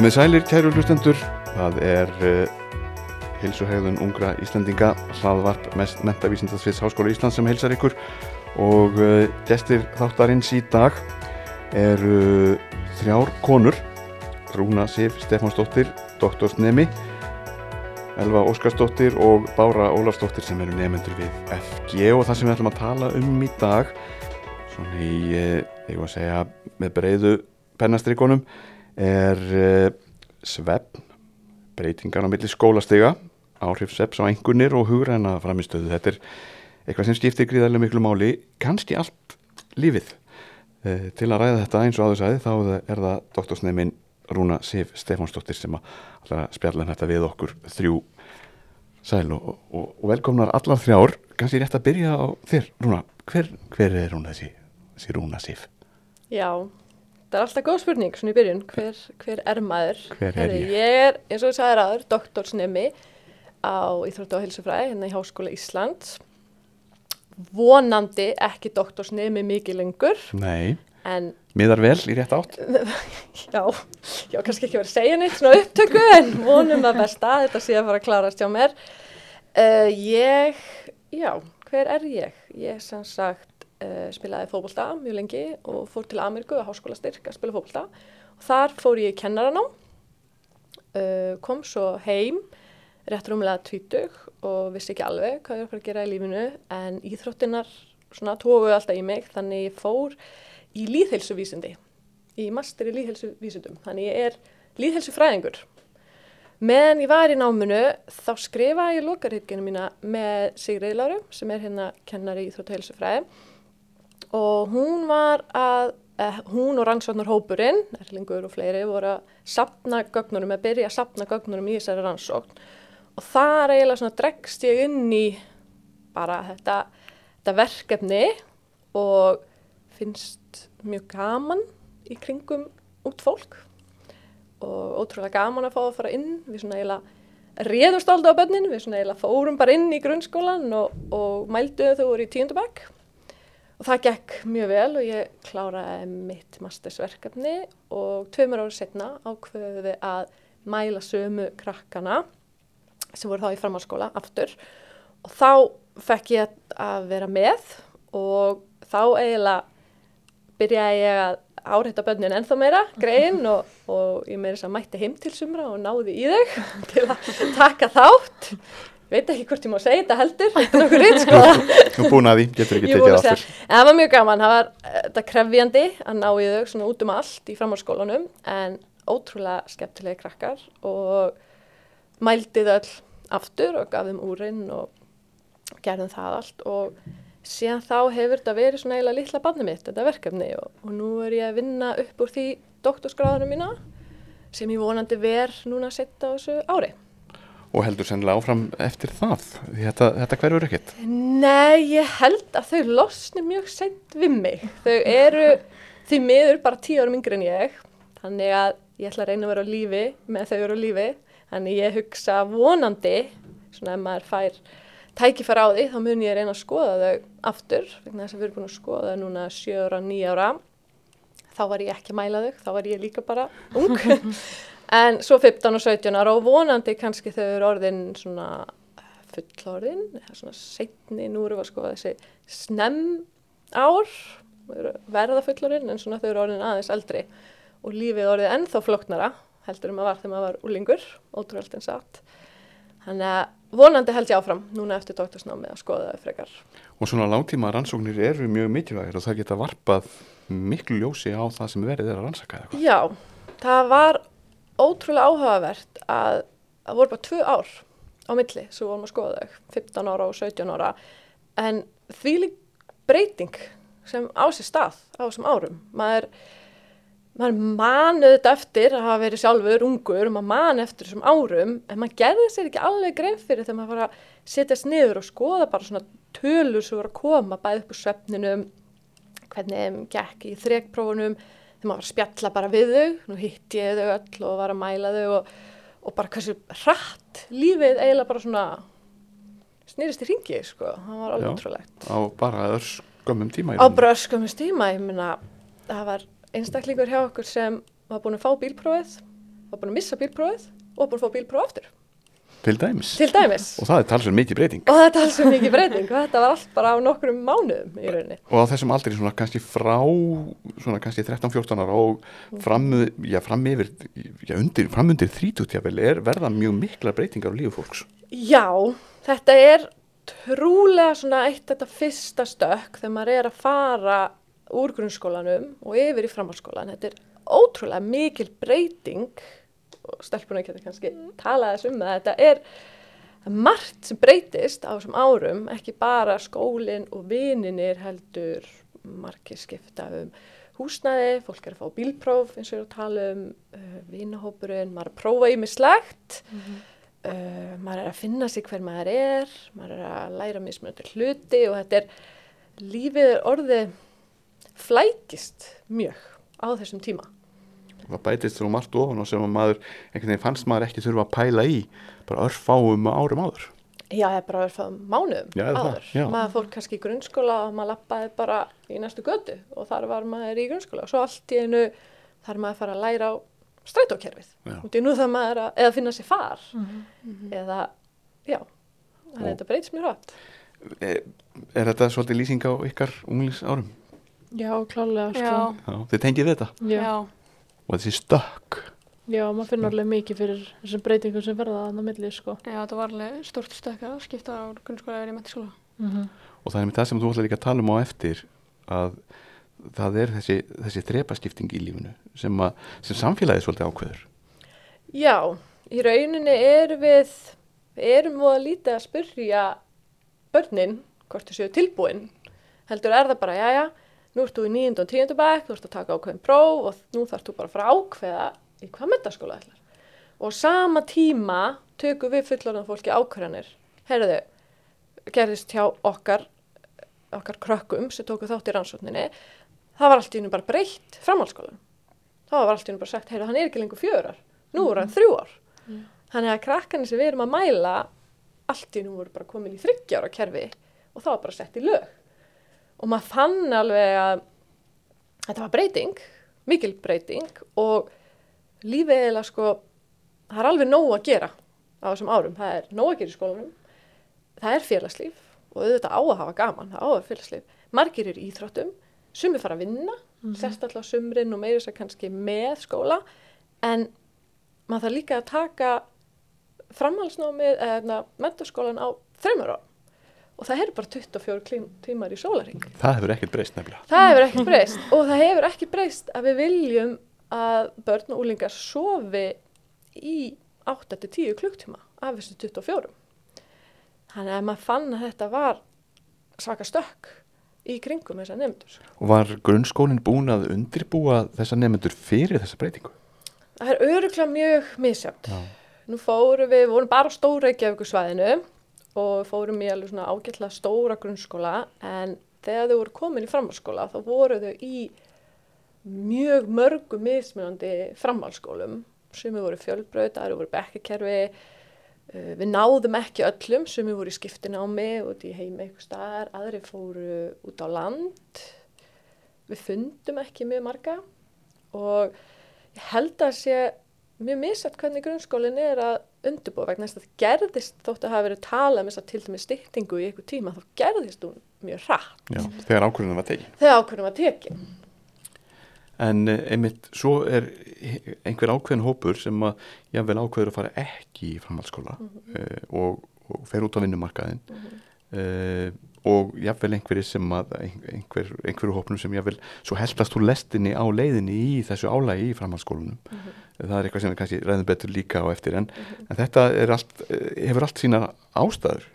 Komið sælir, kæru hlustendur, það er uh, hilsuhegðun ungra Íslandinga, hlaðvarp mest mentavísindarsviðs Háskóla Íslands sem heilsar ykkur. Og uh, gestir þáttarins í dag eru uh, þrjár konur, Rúna Sif Stefánsdóttir, doktorsnemi, Elva Óskarsdóttir og Bára Ólafsdóttir sem eru nefnendur við FG og það sem við ætlum að tala um í dag, svona í, ég var að segja, með breyðu pennastrikonum, er uh, svefn, breytingar á milli skólastega, áhrif svefs á engunir og hugræna framistöðu. Þetta er eitthvað sem skiptir gríðarlega miklu máli, kannski allt lífið. Uh, til að ræða þetta eins og áður sæði þá er það doktorsnefnin Rúna Sif Stefánsdóttir sem að spjalla um þetta við okkur þrjú sæl og, og, og velkomnar allar þrjár. Kannski rétt að byrja á þér, Rúna. Hver, hver er Rúna þessi, þessi Rúna Sif? Já, það er alltaf góð spurning svona í byrjun, hver, hver er maður? Hver er ég? Ég er, eins og ég sagði ráður, doktorsnemi á Íþróttu og Hilsufræði hérna í Háskóla Íslands. Vonandi ekki doktorsnemi mikið lengur, Nei, en miðar vel í rétt átt. já, já, kannski ekki verið að segja neitt svona upptöku, en vonum að besta, þetta sé að fara að klarast hjá mér. Uh, ég, já, hver er ég? Ég sem sagt spilaði fótbolta mjög lengi og fór til Ameríku að háskóla styrk að spila fótbolta. Og þar fór ég í kennaranám, uh, kom svo heim rétt rúmlega tvítug og vissi ekki alveg hvað ég var að fara að gera í lífinu en íþróttinar svona tófu alltaf í mig þannig ég fór í líðhelsuvísindi, í master í líðhelsuvísindum, þannig ég er líðhelsufræðingur. Meðan ég var í náminu þá skrifaði ég lokarhitginu mína með Sigriði Láru sem er hérna kennari í Íþrótt og hún var að, eh, hún og rannsóknar hópurinn, Erlingur og fleiri, voru að sapna gögnurum, að byrja að sapna gögnurum í þessari rannsókn. Og þar eiginlega svona dregst ég inn í bara þetta, þetta verkefni og finnst mjög gaman í kringum út fólk. Og ótrúlega gaman að fá að fara inn. Við svona eiginlega réðumst alltaf á bönnin við svona eiginlega fórum bara inn í grunnskólan og, og mælduðu þau voru í tíundabæk og það gekk mjög vel og ég kláraði mitt mastersverkefni og tveimur árið setna ákveðuðu við að mæla sömu krakkana sem voru þá í framhalskóla aftur og þá fekk ég að vera með og þá eiginlega byrjaði ég að áreita bönnin ennþá meira, greiðin og, og ég meira þess að mætti heim til sumra og náði í þau til að taka þátt. Veit ekki hvort ég má segja þetta heldur, þetta er okkur reynd sko. Þú búin að því, getur ekki tekið aftur. En það var mjög gaman, það var eh, þetta krefjandi að ná í þau svona út um allt í framhaldsskólanum en ótrúlega skemmtilegi krakkar og mældi þau öll aftur og gaf þeim úrinn og gerðum það allt og síðan þá hefur þetta verið svona eiginlega litla barni mitt, þetta verkefni og, og nú er ég að vinna upp úr því doktorsgráðunum mína sem ég vonandi ver núna að setja á þessu ári. Og heldur sennilega áfram eftir það, því þetta, þetta hverfur ekkert. Nei, ég held að þau losni mjög sent við mig. Þau eru því miður bara tíu árum yngri en ég, þannig að ég ætla að reyna að vera á lífi með þau eru á lífi. Þannig ég hugsa vonandi, svona ef maður fær tækifæra á því, þá mun ég reyna að skoða þau aftur, vegna þess að við erum búin að skoða núna 7 ára, 9 ára. Þá var ég ekki að mæla þau, þá var ég líka bara ung. En svo 15 og 17 ára og vonandi kannski þau eru orðin svona fullorðin, eða svona setni, nú erum við að skoða þessi snem ár, verða fullorðin en svona þau eru orðin aðeins eldri og lífið orðið ennþá flóknara heldur um að var þegar maður var úlingur, ótrúlega en satt. Þannig að vonandi held ég áfram núna eftir doktorsnámið að skoða þau frekar. Og svona langtíma rannsóknir eru mjög mikilvægir og það geta varpað miklu ljósi á það sem verið er að rannsaka eða eitthvað. Já, það var ótrúlega áhugavert að það voru bara tvö ár á milli sem við vorum að skoða þau, 15 ára og 17 ára en því breyting sem á sér stað á þessum árum. Maður, maður manuð þetta eftir að hafa verið sjálfur ungur og maður man eftir þessum árum en maður gerði sér ekki alveg grein fyrir þegar maður var að setjast niður og skoða bara svona tölur sem voru að koma bæði upp úr svefninum, hvernig þeim gekk í þrekprófunum, þegar maður var að spjalla bara við þau, nú hitti ég þau öll og var að mæla þau og, og bara hversu hratt lífið eiginlega bara svona snýrist í ringi, sko, það var alveg Já. ótrúlegt. Á bara öðr skömmum tíma. í Á rauninni. bröskum tíma, ég meina, það var einstaklingur hjá okkur sem var búin að fá bílprófið var búin að missa bílprófið og búin að fá bílpróf aftur, til dæmis til dæmis. og það er talsverð mikið breyting Og þetta er alls mikið breyting og þetta var allt bara á nokkrum mánuðum í rauninni. og á þessum aldri svona kannski frá svona kannski 13-14 ára og fram, já, fram yfir já, undir, fram undir 30 jafnvel er verða mjög mikla breytingar á lífu fólks Já, þetta er trúlega svona eitt þetta fyrsta stökk þegar maður er að fara úr grunnskólanum og yfir í framhaldsskólan. Þetta er ótrúlega mikil breyting og stelpuna getur kannski talað þess um það. Þetta er margt sem breytist á þessum árum, ekki bara skólinn og vininir heldur margir skipta um húsnæði, fólk er að fá bílpróf eins og ég er að tala um, uh, vinahópurinn, maður er að prófa í mig slegt, uh, maður er að finna sig hver maður er, maður er að læra mismunandi hluti og þetta er, lífið orðið flækist mjög á þessum tíma. Það bætist svo margt ofan og sem að maður einhvern veginn fannst maður ekki þurfa að pæla í bara örfáum árum áður Já, það er bara það mánuðum Já, það? áður. Já. Maður fór kannski í grunnskóla og maður lappaði bara í næstu götu og þar var maður í grunnskóla og svo allt í einu þar maður að fara að læra á strætókerfið. Því nú það maður að, eða finna sér far eða, já, þannig að þetta breytist mjög hratt. er, er þetta svolítið lýsing á ykkar unglings árum? Já, klálega, sko. Já, Já, þið tengið þetta Já, já, og þessi stökk já maður finnur alveg mikið fyrir þessum breytingum sem verða þannig að milli, sko. já, þetta var alveg stort stökk að skipta á grunnskóla yfir í mentiskóla. Mm og það er með það sem þú ætlar líka að tala um á eftir að það er þessi, þessi þrepaskipting í lífinu sem, að, sem samfélagið svolítið ákveður Já, í rauninni erum við, við erum múið að lítið að spyrja börnin hvort þau séu tilbúin. Heldur er það bara, já, já, nú ert þú í nýjöndu og tíundu bekk, þú ert að taka ákveðin próf og nú þarf þú bara að fara ákveða í hvað metaskóla ætlar. Og sama tíma tökum við fullorðan fólki ákveðanir. Herðu, gerðist hjá okkar, okkar krökkum sem tóku þátt í rannsókninni, það var allt í hennu bara breytt framhaldsskólan. Það var allt í hennu bara sagt, heyrðu, hann er ekki lengur fjörar, nú er hann þrjú ár. Þannig að krakkarnir sem við erum að mæla, allt í hennu voru bara komin í þryggjára kerfi og það var bara sett í lög. Og maður fann alveg að þetta var breyting, mikil breyting og lífið eiginlega sko, það er alveg nóg að gera á þessum árum. Það er nóg að gera í skólanum, það er félagslíf og auðvitað á að hafa gaman, það á að félagslíf. Margir eru íþróttum, sumir fara að vinna, sérstaklega á sumrin og meira þess að kannski með skóla, en maður þarf líka að taka framhalsnámið eða mentaskólan á þreymur ára og það er bara 24 klím, tímar í sólaring. það hefur ekkert breyst nefnilega Það hefur ekki breyst og það hefur ekki breyst að við viljum að börn og úlingar sofi í 8-10 klukktíma af þessu 24. Þannig að maður fann að þetta var svaka stökk í kringum þessa nefndur. og var grunnskólinn búin að undirbúa þessa nefnendur fyrir þessa breytingu Það er öruglega mjög misjöfn. Já. Nú fórum við, við vorum bara á stóra Reykjavíkusvæðinu og fórum í alveg svona ágætlega stóra grunnskóla en þegar þau voru komin í framhaldsskóla þá voru þau í mjög mörgum mismunandi framhaldsskólum. Sem voru fjölbraut, aðri voru bekkakerfi, uh, við náðum ekki öllum sem voru í skiptinámi út í heimi eitthvað staðar, aðri fóru út á land, við fundum ekki mjög marga og ég held að sé mjög misætt hvernig grunnskólinn er að undirbúa vegna þess að það gerðist þótt að hafa verið talað með þess að til dæmis styrtingu í einhver tíma þá gerðist hún mjög hratt. Já, þegar ákvörðunum var tekin. Þegar ákvörðum var tekin. en eh, einmitt svo er einhver ákveðin hópur sem að jável ákveður að fara ekki í framhaldsskóla mm og, og fer út á vinnumarkaðin mm og jável einhverju sem að einhver, einhverju hópnum sem jável svo heldast úr lestinni á leiðinni í þessu álægi í framhaldsskólanum það er eitthvað sem við kannski ræðum betur líka á eftir en, en þetta allt, hefur allt sína ástæður.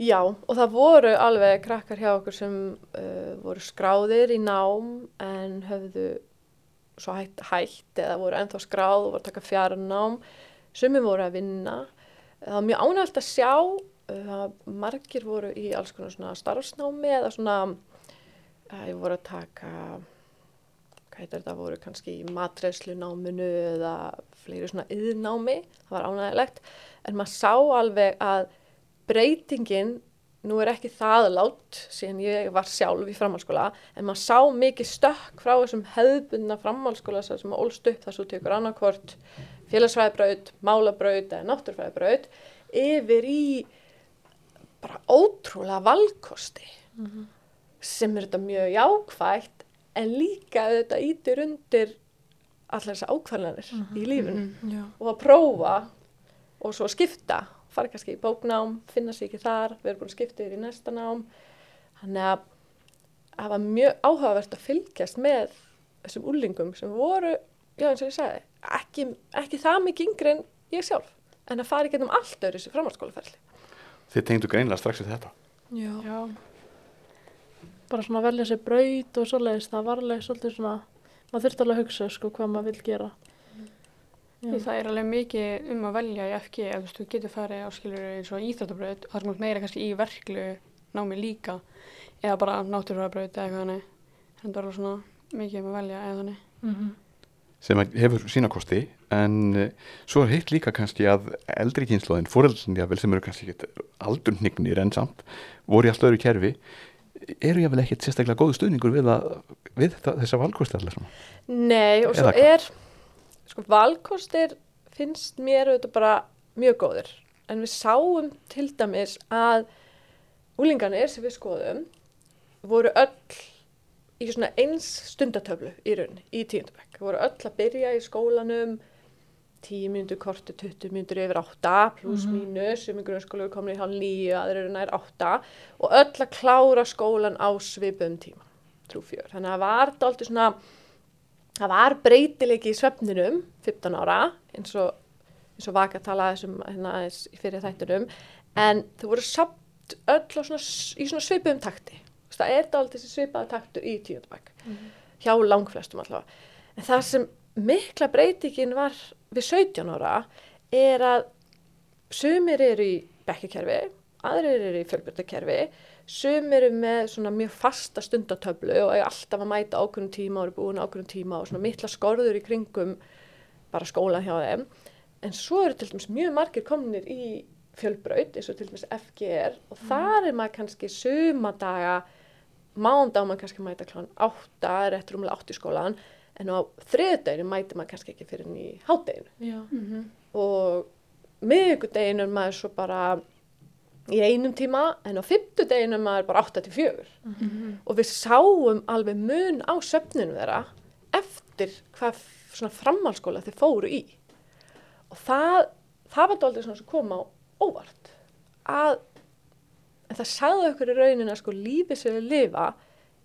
Já, og það voru alveg krakkar hjá okkur sem uh, voru skráðir í nám en höfðu svo hætt, hætt eða voru ennþá skráð og voru að taka fjara nám, sumir voru að vinna. Það var mjög ánægt að sjá uh, að margir voru í alls konar svona starfsnámi eða svona, uh, ég voru að taka, hvað heitir þetta, voru kannski í matreðslunáminu eða fleiri svona yðnámi, það var ánægilegt, en maður sá alveg að breytingin, nú er ekki það látt síðan ég var sjálf í framhalskóla, en maður sá mikið stökk frá þessum hefðbundna framhalskóla sem ólst upp þar svo tekur annarkvort félagsfræðibraut, málabraut eða náttúrfræðibraut yfir í bara ótrúlega valkosti sem er þetta mjög jákvægt en líka þetta ítir undir allar þessar ákvarðanir í lífinu Já. og að prófa og svo skipta, fara kannski í bóknám, finna sig ekki þar, við erum búin að skipta yfir í næsta nám. Þannig að það var mjög áhugavert að fylgjast með þessum úlingum sem voru, já eins og ég sagði, ekki, ekki það mikið yngri en ég sjálf, en að fara í getum allt öðru þessu framhaldsskólaferli. Þið tengdu greinlega strax við þetta. Já. Já. Bara svona velja sér braut og svoleiðis, það var alveg svolítið svona, maður þurfti alveg að hugsa sko hvað maður vil gera. Því það er alveg mikið um að velja í FG ef þú getur farið á skilur eins og íþjóttabraut og það er mjög meira kannski í verklu námi líka eða bara náttúrfræðabraut eða eitthvað þannig. Þannig er alveg svona mikið um að velja eða þannig. Mm sem að hefur sína kosti en uh, svo er hitt líka kannski að eldri kynnslóðin, fóreldrin jável sem eru kannski aldurnignir en samt voru í allt öðru kerfi eru jável ekkert sérstaklega góðu stuðningur við, að, við þessa svona. Nei, og svo Eða hvað? er, sko, valkostir finnst mér auðvitað bara mjög góðir. En við sáum til dæmis að úlingarnir sem við skoðum voru öll í svona eins stundatöflu í rauninni, í tíundabæk. Voru öll að byrja í skólanum 10 mínútur korti, 20 mínútur yfir 8, pluss mínus, sem í grunnskóla eru komin í hálf 9, aðrir eru nær 8 og öll að klára skólan á svipum tíma, trú fjör. Þannig að það var dálítið svona það var breytileiki í svefninum 15 ára eins og, eins og vaka talaði þessum hérna aðeins í fyrir þættunum en þau voru samt öll á svona, í svona svipuðum takti. Það er dálítið þessi svipaði taktur í tíundabæk hjá langflestum allavega. En það sem mikla breytingin var við 17 ára er að sumir eru í bekkikerfi aðrir eru í fjölbjörnakerfi sumir eru með svona mjög fasta stundatöflu og eiga alltaf að mæta ákveðnum tíma og eru búin ákveðnum tíma og svona mikla skorður í kringum bara skóla hjá þeim. En svo eru til dæmis mjög margir komnir í fjölbraut eins og til dæmis FGR og þar er maður kannski sumadaga mánda á maður kannski mæta kláðan átta, er eftir umlega átt í skólan en á þriðdeginu mæti maður kannski ekki fyrir í hádeginu. Já. og miðvikudeginu er maður svo bara í einum tíma en á fimmtudeginu er maður bara 8 til 4 og við sáum alveg mun á söfninu þeirra eftir hvað framhalskóla þeir fóru í. Og það, það var dálítið svona sem kom á óvart. Að en það sagði okkur í rauninni að sko lífið sem við lifa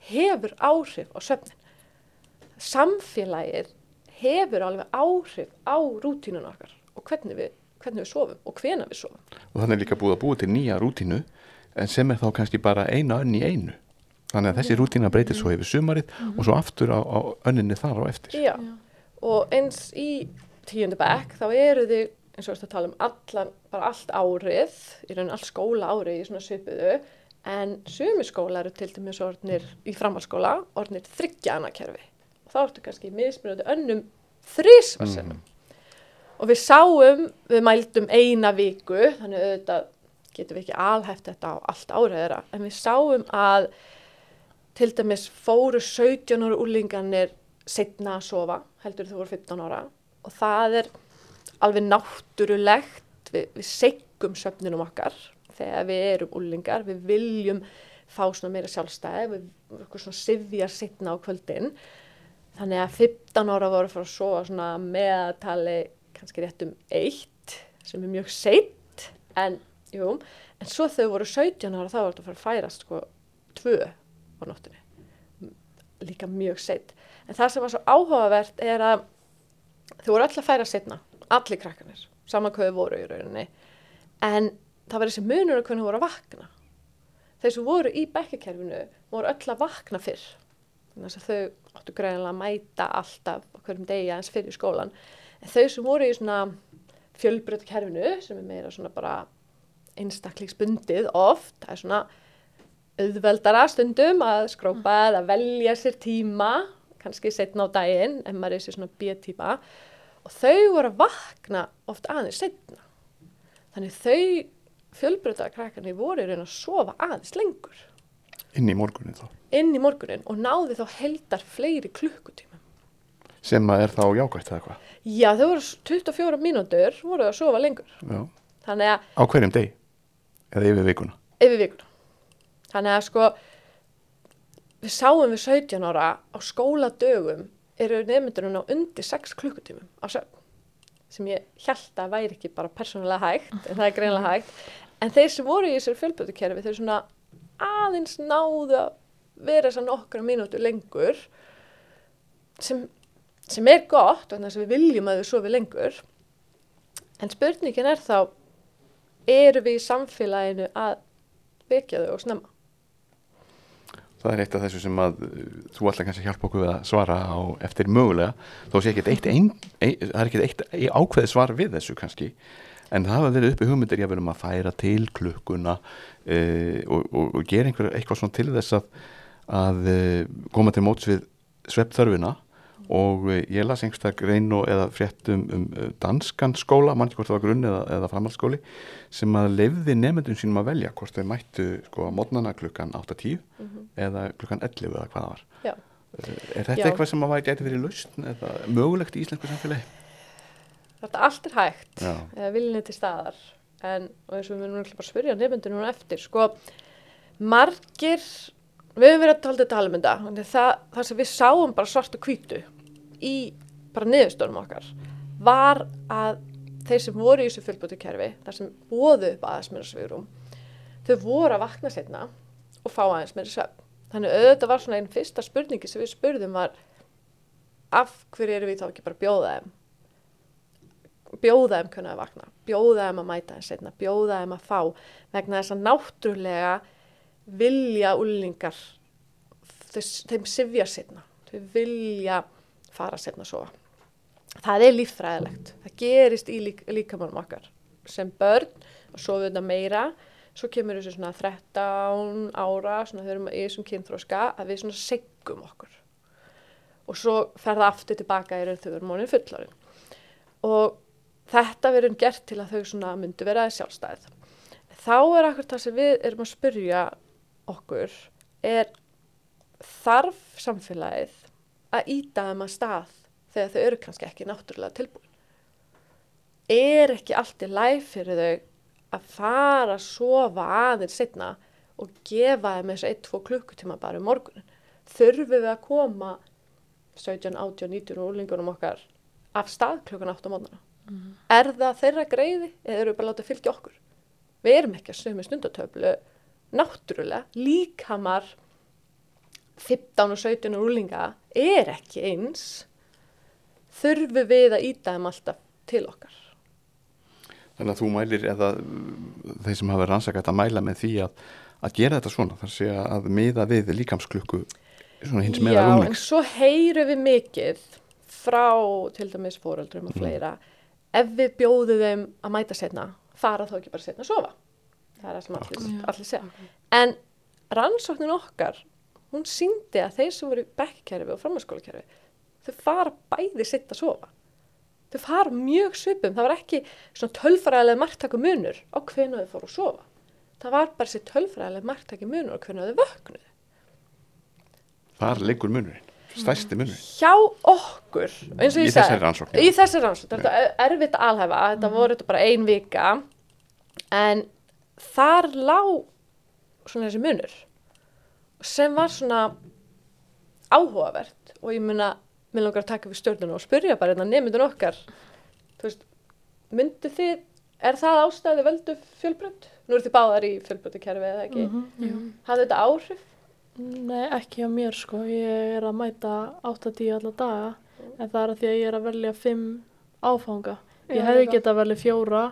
hefur áhrif á söfnin samfélagið hefur alveg áhrif á rútínun okkar og hvernig við, hvernig við sofum og hvena við sofum. Og þannig er líka búið að búa til nýja rútínu en sem er þá kannski bara eina önn í einu. Þannig að þessi rútína breytir svo yfir sumarið og svo aftur á, á önninni þar á eftir. Já. og eins í tíundu bekk þá eru þið eins og við erum að tala um allan, bara allt árið í raunin allt skóla árið í svona svipuðu en sumi skóla eru til dæmis orðnir í framhalskóla orðnir þryggjana kerfi. og þá ertu kannski mismunandi önnum þrísvarsinnum og við sáum, við mældum eina viku þannig auðvitað getum við ekki alhæft þetta á allt árið þeirra en við sáum að til dæmis fóru 17 ára úlingarnir setna að sofa heldur þau voru 15 ára. Og það er alveg náttúrulegt. Við, við seggum söfninum okkar þegar við erum úlingar við viljum fá svona meira sjálfstæði. Við við svona sifjar setna á kvöldin þannig að 15 ára voru fara að sofa svona meðatali kannski rétt um eitt sem er mjög seitt en jú, en svo þau voru 17 ára þá var þetta að fara að færast sko tvö á nóttunni. Líka mjög seitt en það sem var svo áhugavert er að þau voru öll að færa setna allir krakkanir, saman hvað þau voru í rauninni. En það var þessi munur að hvernig þau voru að vakna. Þeir sem voru í bekkakerfinu voru öll að vakna fyrr þau áttu greinilega að mæta alltaf á hverjum degi aðeins fyrir skólan. En þau sem voru í svona fjölbröðkerfinu sem er meira svona bara einstaklingsbundið oft, það er svona auðveldara stundum að skrópa eða velja sér tíma kannski setna á daginn ef maður er sér svona B-tíma. Og þau voru að vakna oft aðeins setna þannig þau fjölbröðakrakkarnir voru að sofa aðeins lengur inn í morgunin þá inn í morgunin og náði þá heldar fleiri klukkutíma sem að er þá jákvægt eða hvað Já, þau voru s- 24 mínútur, voru að sofa lengur. Já. Þannig að á hverjum deg eða yfir vikuna yfir vikuna. Þannig að sko, við sáum við 17 ára á skóladögum eru nefndurinn á undir 6 klukkutímum á sögn sem ég held að væri ekki bara persónulega hægt, en það er greinlega hægt. En þeir sem voru í þessari fjölbötukerfi, þeir svona aðeins náðu að vera þess að nokkra mínútur lengur sem, sem er gott, þannig að við viljum að við sofi lengur. En spurningin er þá, eru við í samfélaginu að vekja þau og snemma? það er eitt af þessu sem að uh, þú ætla kannski að hjálpa okkur að svara á eftir mögulega þó sé ekki eitt, ein, ein, það er ekki eitt ákveði svar við þessu kannski en það hafa verið uppi hugmyndir ég verðum að færa til klukkuna uh, og, og, og gera einhver, eitthvað svona til þess að, að uh, koma til móts við sveppþörfina og uh, ég las grein og eða frétt um, um danskan skóla, mann ekki hvort það var grunn eða, eða framhaldsskóli sem að lefði nefndum sínum að velja hvort þau mættu sko mótnana klukkan 8.10 eða klukkan 11 eða hvað það var Já. Er þetta Já. eitthvað sem að væri gæti verið lausn eða mögulegt í íslensku samfélagi? Þetta allt er hægt, eða viljinni til staðar. En, eins og við munum náttúrulega bara spyrja nefndur núna eftir, sko, margir, við höfum verið að tala þetta um þetta, þannig það, það sem við sáum bara svart og hvítu í bara niðurstónum okkar, var að þeir sem voru í þessu fullbúti kerfi, þar sem bóðu upp aðeins meira svigurum, þau voru að vakna setna og fá aðeins meira svefn. Þannig auðvitað var svona einn fyrsta spurningi sem við spurðum var af hverju erum við þá ekki bara að bjóða þeim bjóða þeim kunna að vakna, bjóða þeim að mæta þeim setna, bjóða þeim að fá vegna þess að náttúrulega vilja úlingar þeim sifja setna, þau vilja fara setna að sofa. Það er líffræðilegt, það gerist í lík, líkamannum okkar. Sem börn og sofa þetta meira, svo kemur þessu svona 13 ára, svona þau erum í þessum kynþróska að við svona seggum okkur. Og svo fer það aftur tilbaka í raun þegar við erum mónið fullorinn og þetta verður gert til að þau svona myndu vera sjálfstæð. Þá er akkur það sem við erum að spyrja okkur er þarf samfélagið að íta þeim að stað þegar þau eru kannski ekki náttúrulega tilbúin. Er ekki allt í læg fyrir þau að fara að sofa aðeins setna og gefa þeim þessu 1-2 klukkutíma bara um morgunin. Þurfum við að koma 17, 18, 19 úrlingunum okkar af stað klukkan 8 á mótnana? Er það þeirra greiði eða eru við bara að láta fylgja okkur? Við erum ekki að sömu stundatöflu náttúrulega, líkamar 15 og 17 úrlinga er ekki eins þurfum við að íta þeim alltaf til okkar. þannig að þú mælir eða þeir sem hafa rannsakað að mæla með því að, að gera þetta svona þar sé að miða við líkamsklukku svona hins meðal Já, en svo heyrum við mikið frá til dæmis fóreldrum og fleira ef við bjóðum þeim að mæta setna fara þá ekki bara setna að sofa? Það er það sem allir, allir segja. En rannsóknin okkar hún síndi að þeir sem voru í bekkkerfi og framhanskólakerfi þau fara bæði setna að sofa. Þau fara mjög svipum. Það var ekki svona tölfræðilega margtaku munur á hvenu þau fóru að sofa. Það var bara sér tölfræðilega margtaki munur á hvenu þau vöknuðu. Þar liggur munurinn, stærsti munurinn hjá okkur eins og Í ég sagði þessari rannsókn, já. í þessari rannsókn, þetta er erfitt að alhæfa þetta voru þetta bara ein vika en þar lá svona þessi munur sem var svona áhugavert og ég muna mér langar að taka við stjórnuna og spyrja bara hérna nefndun okkar þú veist, myndu þið er það ástæði völdu fjölbrönd? Nú eru þið báðar í fjölbröndukerfi eða ekki? Mhm. Hafði þetta áhrif? Nei, ekki á mér sko. Ég er að mæta 8-10 alla daga en það er að því að ég er að velja 5 áfanga. Ég hefði líka. getað velja fjóra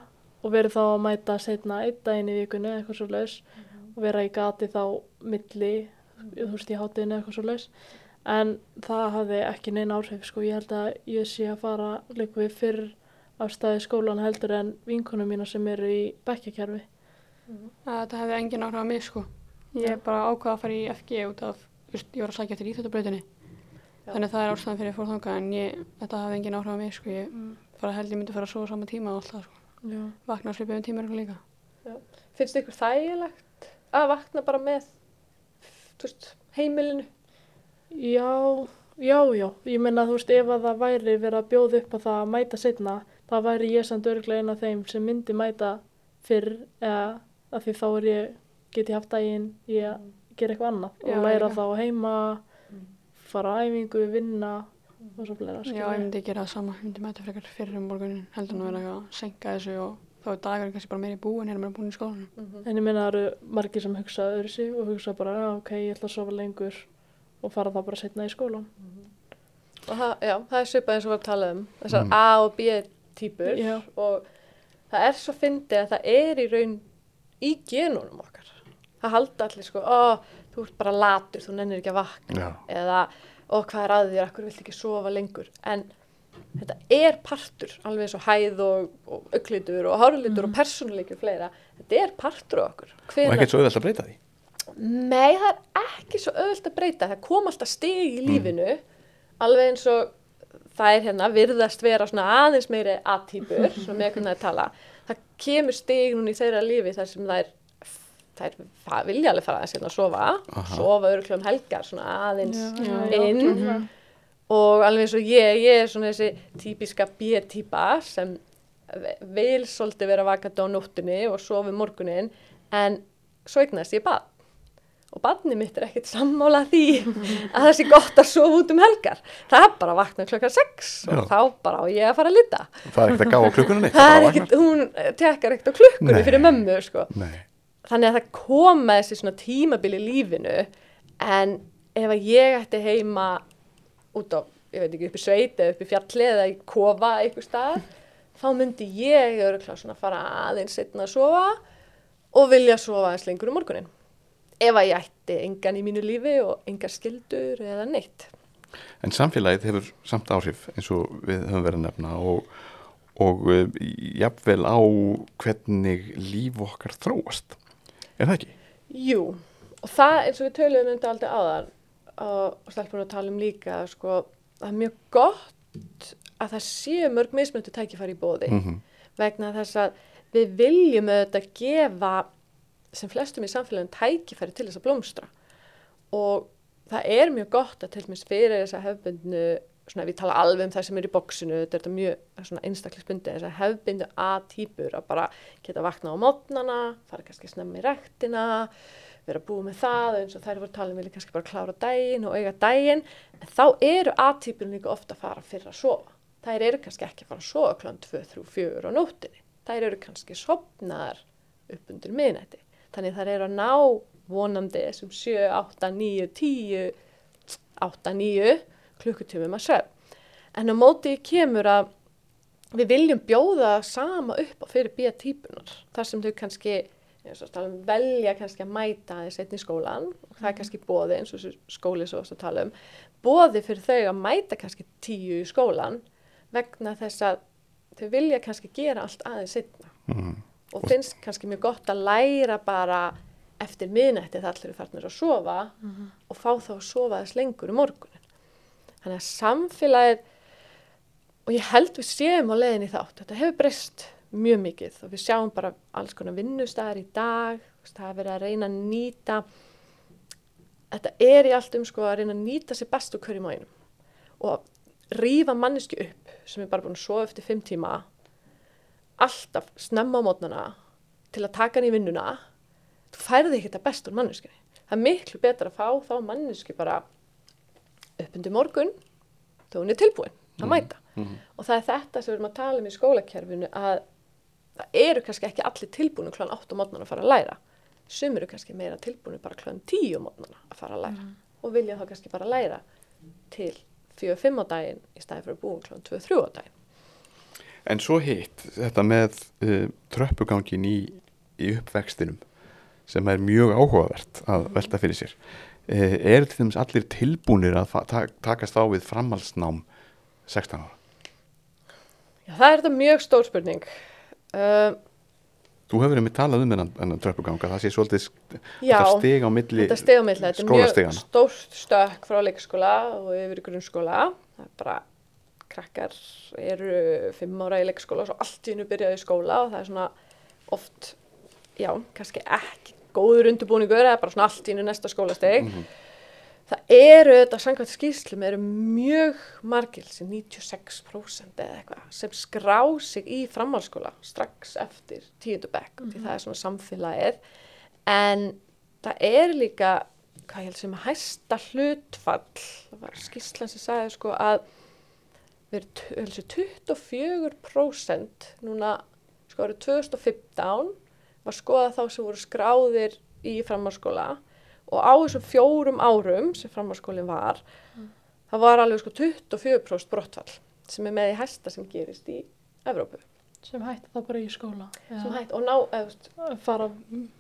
og verið þá að mæta setna einn daginn í vikunni eða eitthvað svo laus og vera í gati þá milli, þú veist, í hátinn eða eitthvað svo laus. En það hafði ekki neina áhrif sko. Ég held að ég sé að fara líka við fyrr af staði skólan heldur en vinkunum mína sem eru í bekkjakerfi. að þetta hefði engin áhrif á mig sko. Ég bara ákvaða að fara í FG út af, ég var að sækja til íþjóttabrautinni. Já. Þannig að það er ástæðan fyrir að fór þangað en ég, þetta hefði engin áhrif á mig sko. Ég Mm. bara held ég myndi fara að á sama tíma og allt það sko. Já. Vakna að svipið um tíma eitthvað líka. Finnst ykkur þægilegt að vakna bara með þú veist, heimilinu? Já, Já, já, ég meina þú veist ef að það væri verið að bjóða upp á það að mæta setna, þá væri ég samt örglega einn af þeim sem myndi mæta fyrr eða að því þá er ég, get ég haft daginn í að gera eitthvað annað Já, og læra líka. þá heima, fara á æfingu, vinna og svo fleira. Já, ég myndi gera það sama, ég myndi mæta frekar fyrir um morgunin, heldur nú að vera að senka þessu og þá er dagar kannski bara meiri búin hérna er búin í skólanum. En ég meina það eru margir sem hugsa öðru sig og hugsa bara, já, ok, ég ætla að sofa lengur og fara þá bara setna í skólan. Og það, já, það er svipað eins og við að tala um þessar Mm. A og B típur Já. og það er svo fyndið að það er í raun í genunum okkar. Það halda allir sko, ó, þú ert bara latur, þú nennir ekki að vakna Já. eða, ó, hvað er að þér, akkur vilt ekki sofa lengur. En þetta er partur, alveg eins og hæð og, og auglitur og hárlitur og persónuleiki og fleira. Þetta er partur á okkur. og Hvenær- ekkert svo auðvelt að breyta því Nei, það er ekki svo öðvöld að breyta. Það kom alltaf stig í lífinu, alveg eins og það er hérna virðast vera svona aðeins meiri A-típur, svona með hvernig það er tala. Það kemur stig núna í þeirra lífi þar sem það er, það er það vilja alveg fara aðeins hérna að sofa, Aha. sofa öruglega um helgar, svona aðeins Já, inn. já. Og alveg eins og ég, ég er svona þessi típiska B-típa sem vil svolítið vera vakandi á nóttunni og sofa um morgunin, en svo eignast ég bad og badni mitt er ekkert sammála því að það sé gott að sofa út um helgar það er bara að vakna klokkan 6 og Já. þá bara á ég að fara að lita það er ekkert að gá á er ekkert, hún tekkar ekkert á klukkunni Nei. fyrir mömmu sko. Nei. Þannig að það koma þessi svona tímabil í lífinu en ef að ég ætti heima út á, ég veit ekki, upp í sveit eða upp í fjalli eða í kofa einhver stað þá myndi ég öruglega svona fara aðeins setna að sofa og vilja sofa aðeins lengur um morgunin ef að ég ætti engan í mínu lífi og engar skildur eða neitt. En samfélagið hefur samt áhrif eins og við höfum verið að nefna og, og uh, jafnvel á hvernig líf okkar þróast. Er það ekki? Jú, og það eins og við töluðum um þetta aldrei áðan og, og stelpunum að tala um líka, sko, það er mjög gott að það séu mörg mismöndu tækifæri í bóði Mm vegna þess að við viljum auðvitað gefa sem flestum í samfélagin tækifæri til þess að blómstra og það er mjög gott að til dæmis fyrir þess að hefbundnu svona ef við tala alveg um það sem er í bóksinu þetta er þetta mjög svona einstaklisbundi þess að hefbundu A-típur að bara geta vakna á mótnana, fara kannski snemma í rektina vera búið með það eins og þær voru talið vilja kannski bara klára daginn og eiga daginn. En þá eru A-típurinn líka ofta að fara fyrir að sofa. Þær eru kannski ekki að fara að sofa klant 2, 3, 4 á nóttinni þær eru kannski sopnaðar upp undir miðnætti. Þannig þær eru að ná vonandi þessum 7, 8, 9, 10 8, 9 klukkutímum að svef en á móti kemur að við viljum bjóða sama upp fyrir B-típunar þar sem þau kannski eins og tala um, velja kannski að mæta aðeins einn í skólan og það er kannski bóði eins og skóli svo að tala um bóði fyrir þau að mæta kannski tíu í skólan vegna þess að þau vilja kannski gera allt aðeins setna -hmm. og finnst kannski mjög gott að læra bara eftir miðnætti það allir eru farnir að sofa og fá þá að sofa þess lengur í morgunin. Þannig að samfélagið, og ég held við séum á leiðin í þátt, þetta hefur breyst mjög mikið og við sjáum bara alls konar vinnustæðar í dag, það er verið að reyna að nýta, þetta er í allt um sko að reyna að nýta sér best úr hverjum og einum og rífa manneski upp sem er bara búin að sofa eftir fimm tíma, alltaf snemma á mótnana til að taka hann í vinnuna, þú færði ekki þetta best úr manneskinni. Það er miklu betra að fá þá manneski bara upp undir morgun þegar hún er tilbúin að mæta. Mhm. Og það er þetta sem við erum að tala um í skólakerfinu að það eru kannski ekki allir tilbúinu kl. 8 á mótnana að fara að læra. Sum eru kannski meira tilbúinu bara kl. 10 á mótnana að fara að læra og vilja þá kannski bara læra til 4-5 á daginn í staði fyrir að búa kl. 2-3 á daginn. En svo hitt, þetta með uh, tröppugangin í, í uppvextinum sem er mjög áhugavert að velta fyrir sér. Uh, eru til dæmis allir tilbúnir að takast á við framhalsnám 16 ára? Já, það er þetta mjög stór spurning. Uh, Þú hefur einmitt talað um þennan, tröppuganga, það sé svolítið já, steg á milli þetta steg á milli, þetta er mjög stórt stökk frá leikskóla og yfir grunnskóla. Það er bara, krakkar eru fimm ára í leikskóla og svo allt í hennu byrjaði í skóla og það er svona oft, já, kannski ekki góður undirbúningur eða bara svona allt í hennu næsta skólasteg. Mhm. Það það eru þetta samkvæmt skýrslum eru mjög margil sem 96% eða eitthvað sem skrá sig í framhalskóla strax eftir tíundu bekk mm -hmm. því það er svona samfélagið en það er líka hvað ég held sem að hæsta hlutfall það var skýrslan sem sagði sko að við erum 24% núna sko árið 2015 var skoða þá sem voru skráðir í framhalskóla og á þessum fjórum árum sem framhalskólinn var mm. það var alveg sko 24% brottfall sem er með í hæsta sem gerist í Evrópu. Sem hætti það bara í skóla? Sem hætti og ná, eða fara...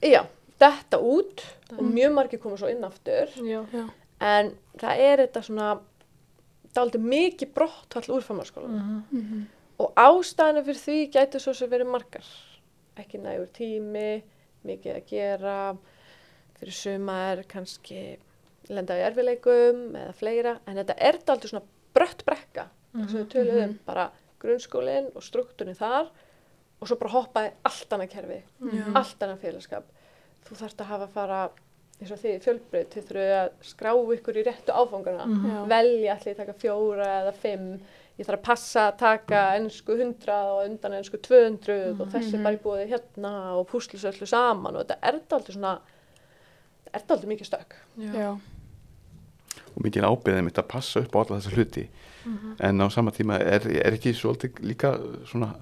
Já, detta út mm. og mjög margir koma svo inn aftur já, já. en það er þetta svona það er aldrei mikið brottfall úr framhalskóla mm -hmm. og ástæðinu fyrir því gæti svo sem verið margar ekki nægur tími mikið að gera fyrir sumar kannski lenda í erfileikum eða fleira en þetta er aldrei svona brött brekka mm -hmm. sem við töluðum um bara grunnskólinn og struktúrin þar og svo bara hoppaði allt annað kerfi Mhm. allt annað félagskap þú þarfst að hafa að fara eins og því fjölbreyt þið þurfið að skrá ykkur í réttu áfangana Mhm. Já. velja allir að taka fjóra eða fimm ég þarf að passa að taka ennsku 100 og undan ennsku 200 og þessi Mhm. bara í búið hérna og púslis öllu saman og þetta er aldrei svona þetta er aldrei mikið stökk Já. og mikil ábyrðið mitt að passa upp á alla þessa hluti Mhm. en á sama tíma er, er ekki svolítið líka svona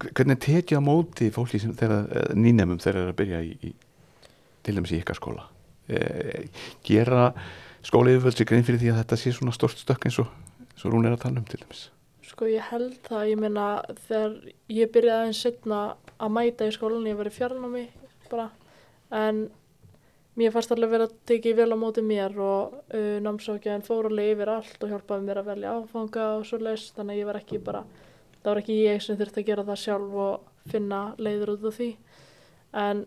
hvernig tekið á móti fólki sem þeirra nýnemum þegar þeir eru að byrja í, í til dæmis í ykkar skóla e, gera sér grein fyrir því að þetta sé svona stort stökk eins og, og hún er að tala um til dæmis. Sko ég held það, ég meina þegar ég byrjaði aðeins setna að mæta í skólan, ég var í fjarnámi bara, en mér fannst alveg verið að tekið vel á móti mér og uh, námsókjaðin fór alveg yfir allt og hjálpaði mér að velja áfanga og svo leist, þannig að ég var ekki bara, það var ekki ég sem þurfti að gera það sjálf og finna leiður út af því, en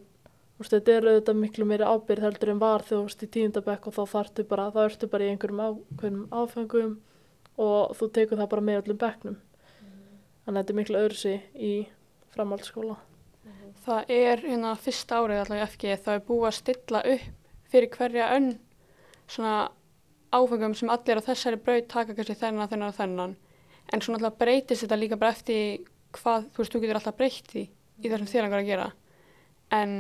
veist, þetta er auðvitað miklu meiri ábyrð heldur en var þegar þú veist í tíundabekk og þá þarftu bara, þá ertu bara í einhverjum áfengum og þú tekur það bara með öllum bekknum. Þannig að þetta er miklu öðrusi í framhaldsskóla. Það er hérna fyrsta árið alltaf í FG það er búið að stilla upp fyrir hverja önn svona áfengum sem allir á þessari braut taka kannski þennan, þennan og þennan en svona alltaf breytist þetta líka bara eftir hvað, þú veist, þú getur alltaf breytt í það sem þér langar að gera en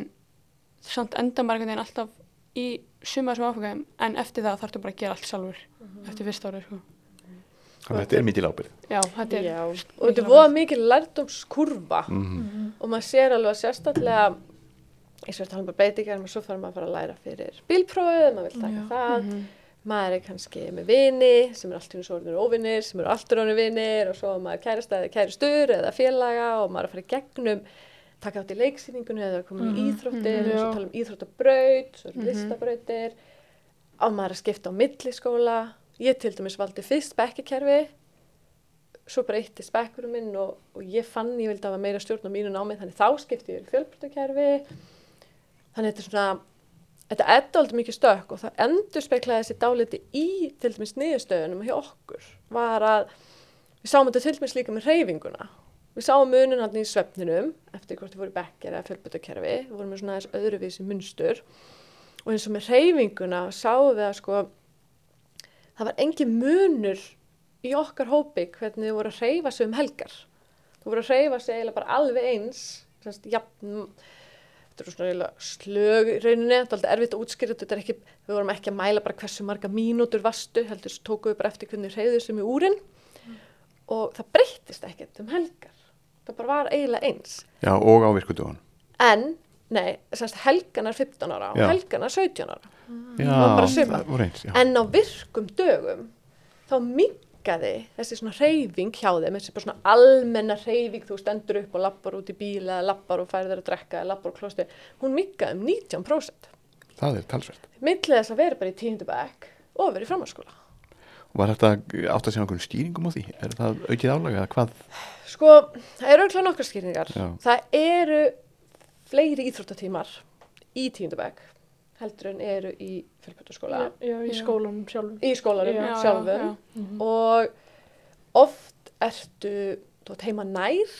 samt enda maður einhvern veginn alltaf í suma þessum áfengum en eftir það þarftu bara að gera allt sjálfur eftir fyrsta árið, sko. Þannig að þetta er mikil ábyrð Já, þetta er Já, og þetta er voða mikil lærdómskurva mm og maður sér alveg að sérstaklega eins og þetta hann bara breytingar en svo fara maður að fara að læra fyrir bílprófið, maður vil taka Já. það Mhm. maður er kannski með vini sem er allt í svo orðinu óvinnir, sem eru alltur orðinu vinnir og svo er maður kærasta eða kæristur eða félaga og maður er að fara í gegnum taka átt í leiksýningunni eða komin í Mhm, íþróttir mhm, og svo já. tala um íþróttabraut svo Mhm. listabrautir á maður að skipta á milliskóla ég til dæmis valdi fyrst bekkikerfi svo breytti spekkurum minn og, og ég fann ég vildi hafa meira stjórn á mínu námi þannig þá skipti ég í fjölbrutakerfi þannig þetta er svona þetta er aldrei mikið stökk og það endur speklaði þessi dáliti í til dæmis niðurstöðunum hjá okkur var að við sáum þetta til dæmis líka með reyfinguna við sáum munin hann í svefninum eftir hvort þið voru bekkir eða fjölbrutakerfi við vorum með svona þess öðruvísi munstur. Og eins og með reyfinguna sáum við að sko það var engin munur í okkar hópi hvernig þið voru að reyfa sig um helgar. Þú voru að reyfa sig eiginlega bara alveg eins semst, jafn, þetta er svona slög í rauninni, þetta er alltaf erfitt að útskýra þetta er ekki, við vorum ekki að mæla bara hversu marga mínútur vastu, heldur svo tókuðu bara eftir hvernig reyðu sem í úrin. Og það breyttist ekkert um helgar. Það bara var eiginlega eins. Já og á virkudugun en, nei, semst helgan er 15 ára og Já. helgan er 17 ára. Já, voru eins en á virkum dögum þá mingaði þessi svona reyfing hjá þeim, þessi bara svona almenna reyfing, þú stendur upp og lappar út í bíl eða lappar og færið þeir að drekka eða lappar og klosti, hún mingaði um 19% það er talsvert. Millið þess að vera bara í tíundu bekk og vera í framhalskóla var þetta átt að segja einhvern skýringum á því? Er það aukið álag eða hvað? Sko, það eru auðvitað nokkar skýringar. Já. það eru fleiri íþróttatímar í tíundu bekk heldur en eru í fjölpötaskóla Já, í skólanum sjálfum. í skólanum Já, sjálfum. já. og oft ertu þú ert heima nær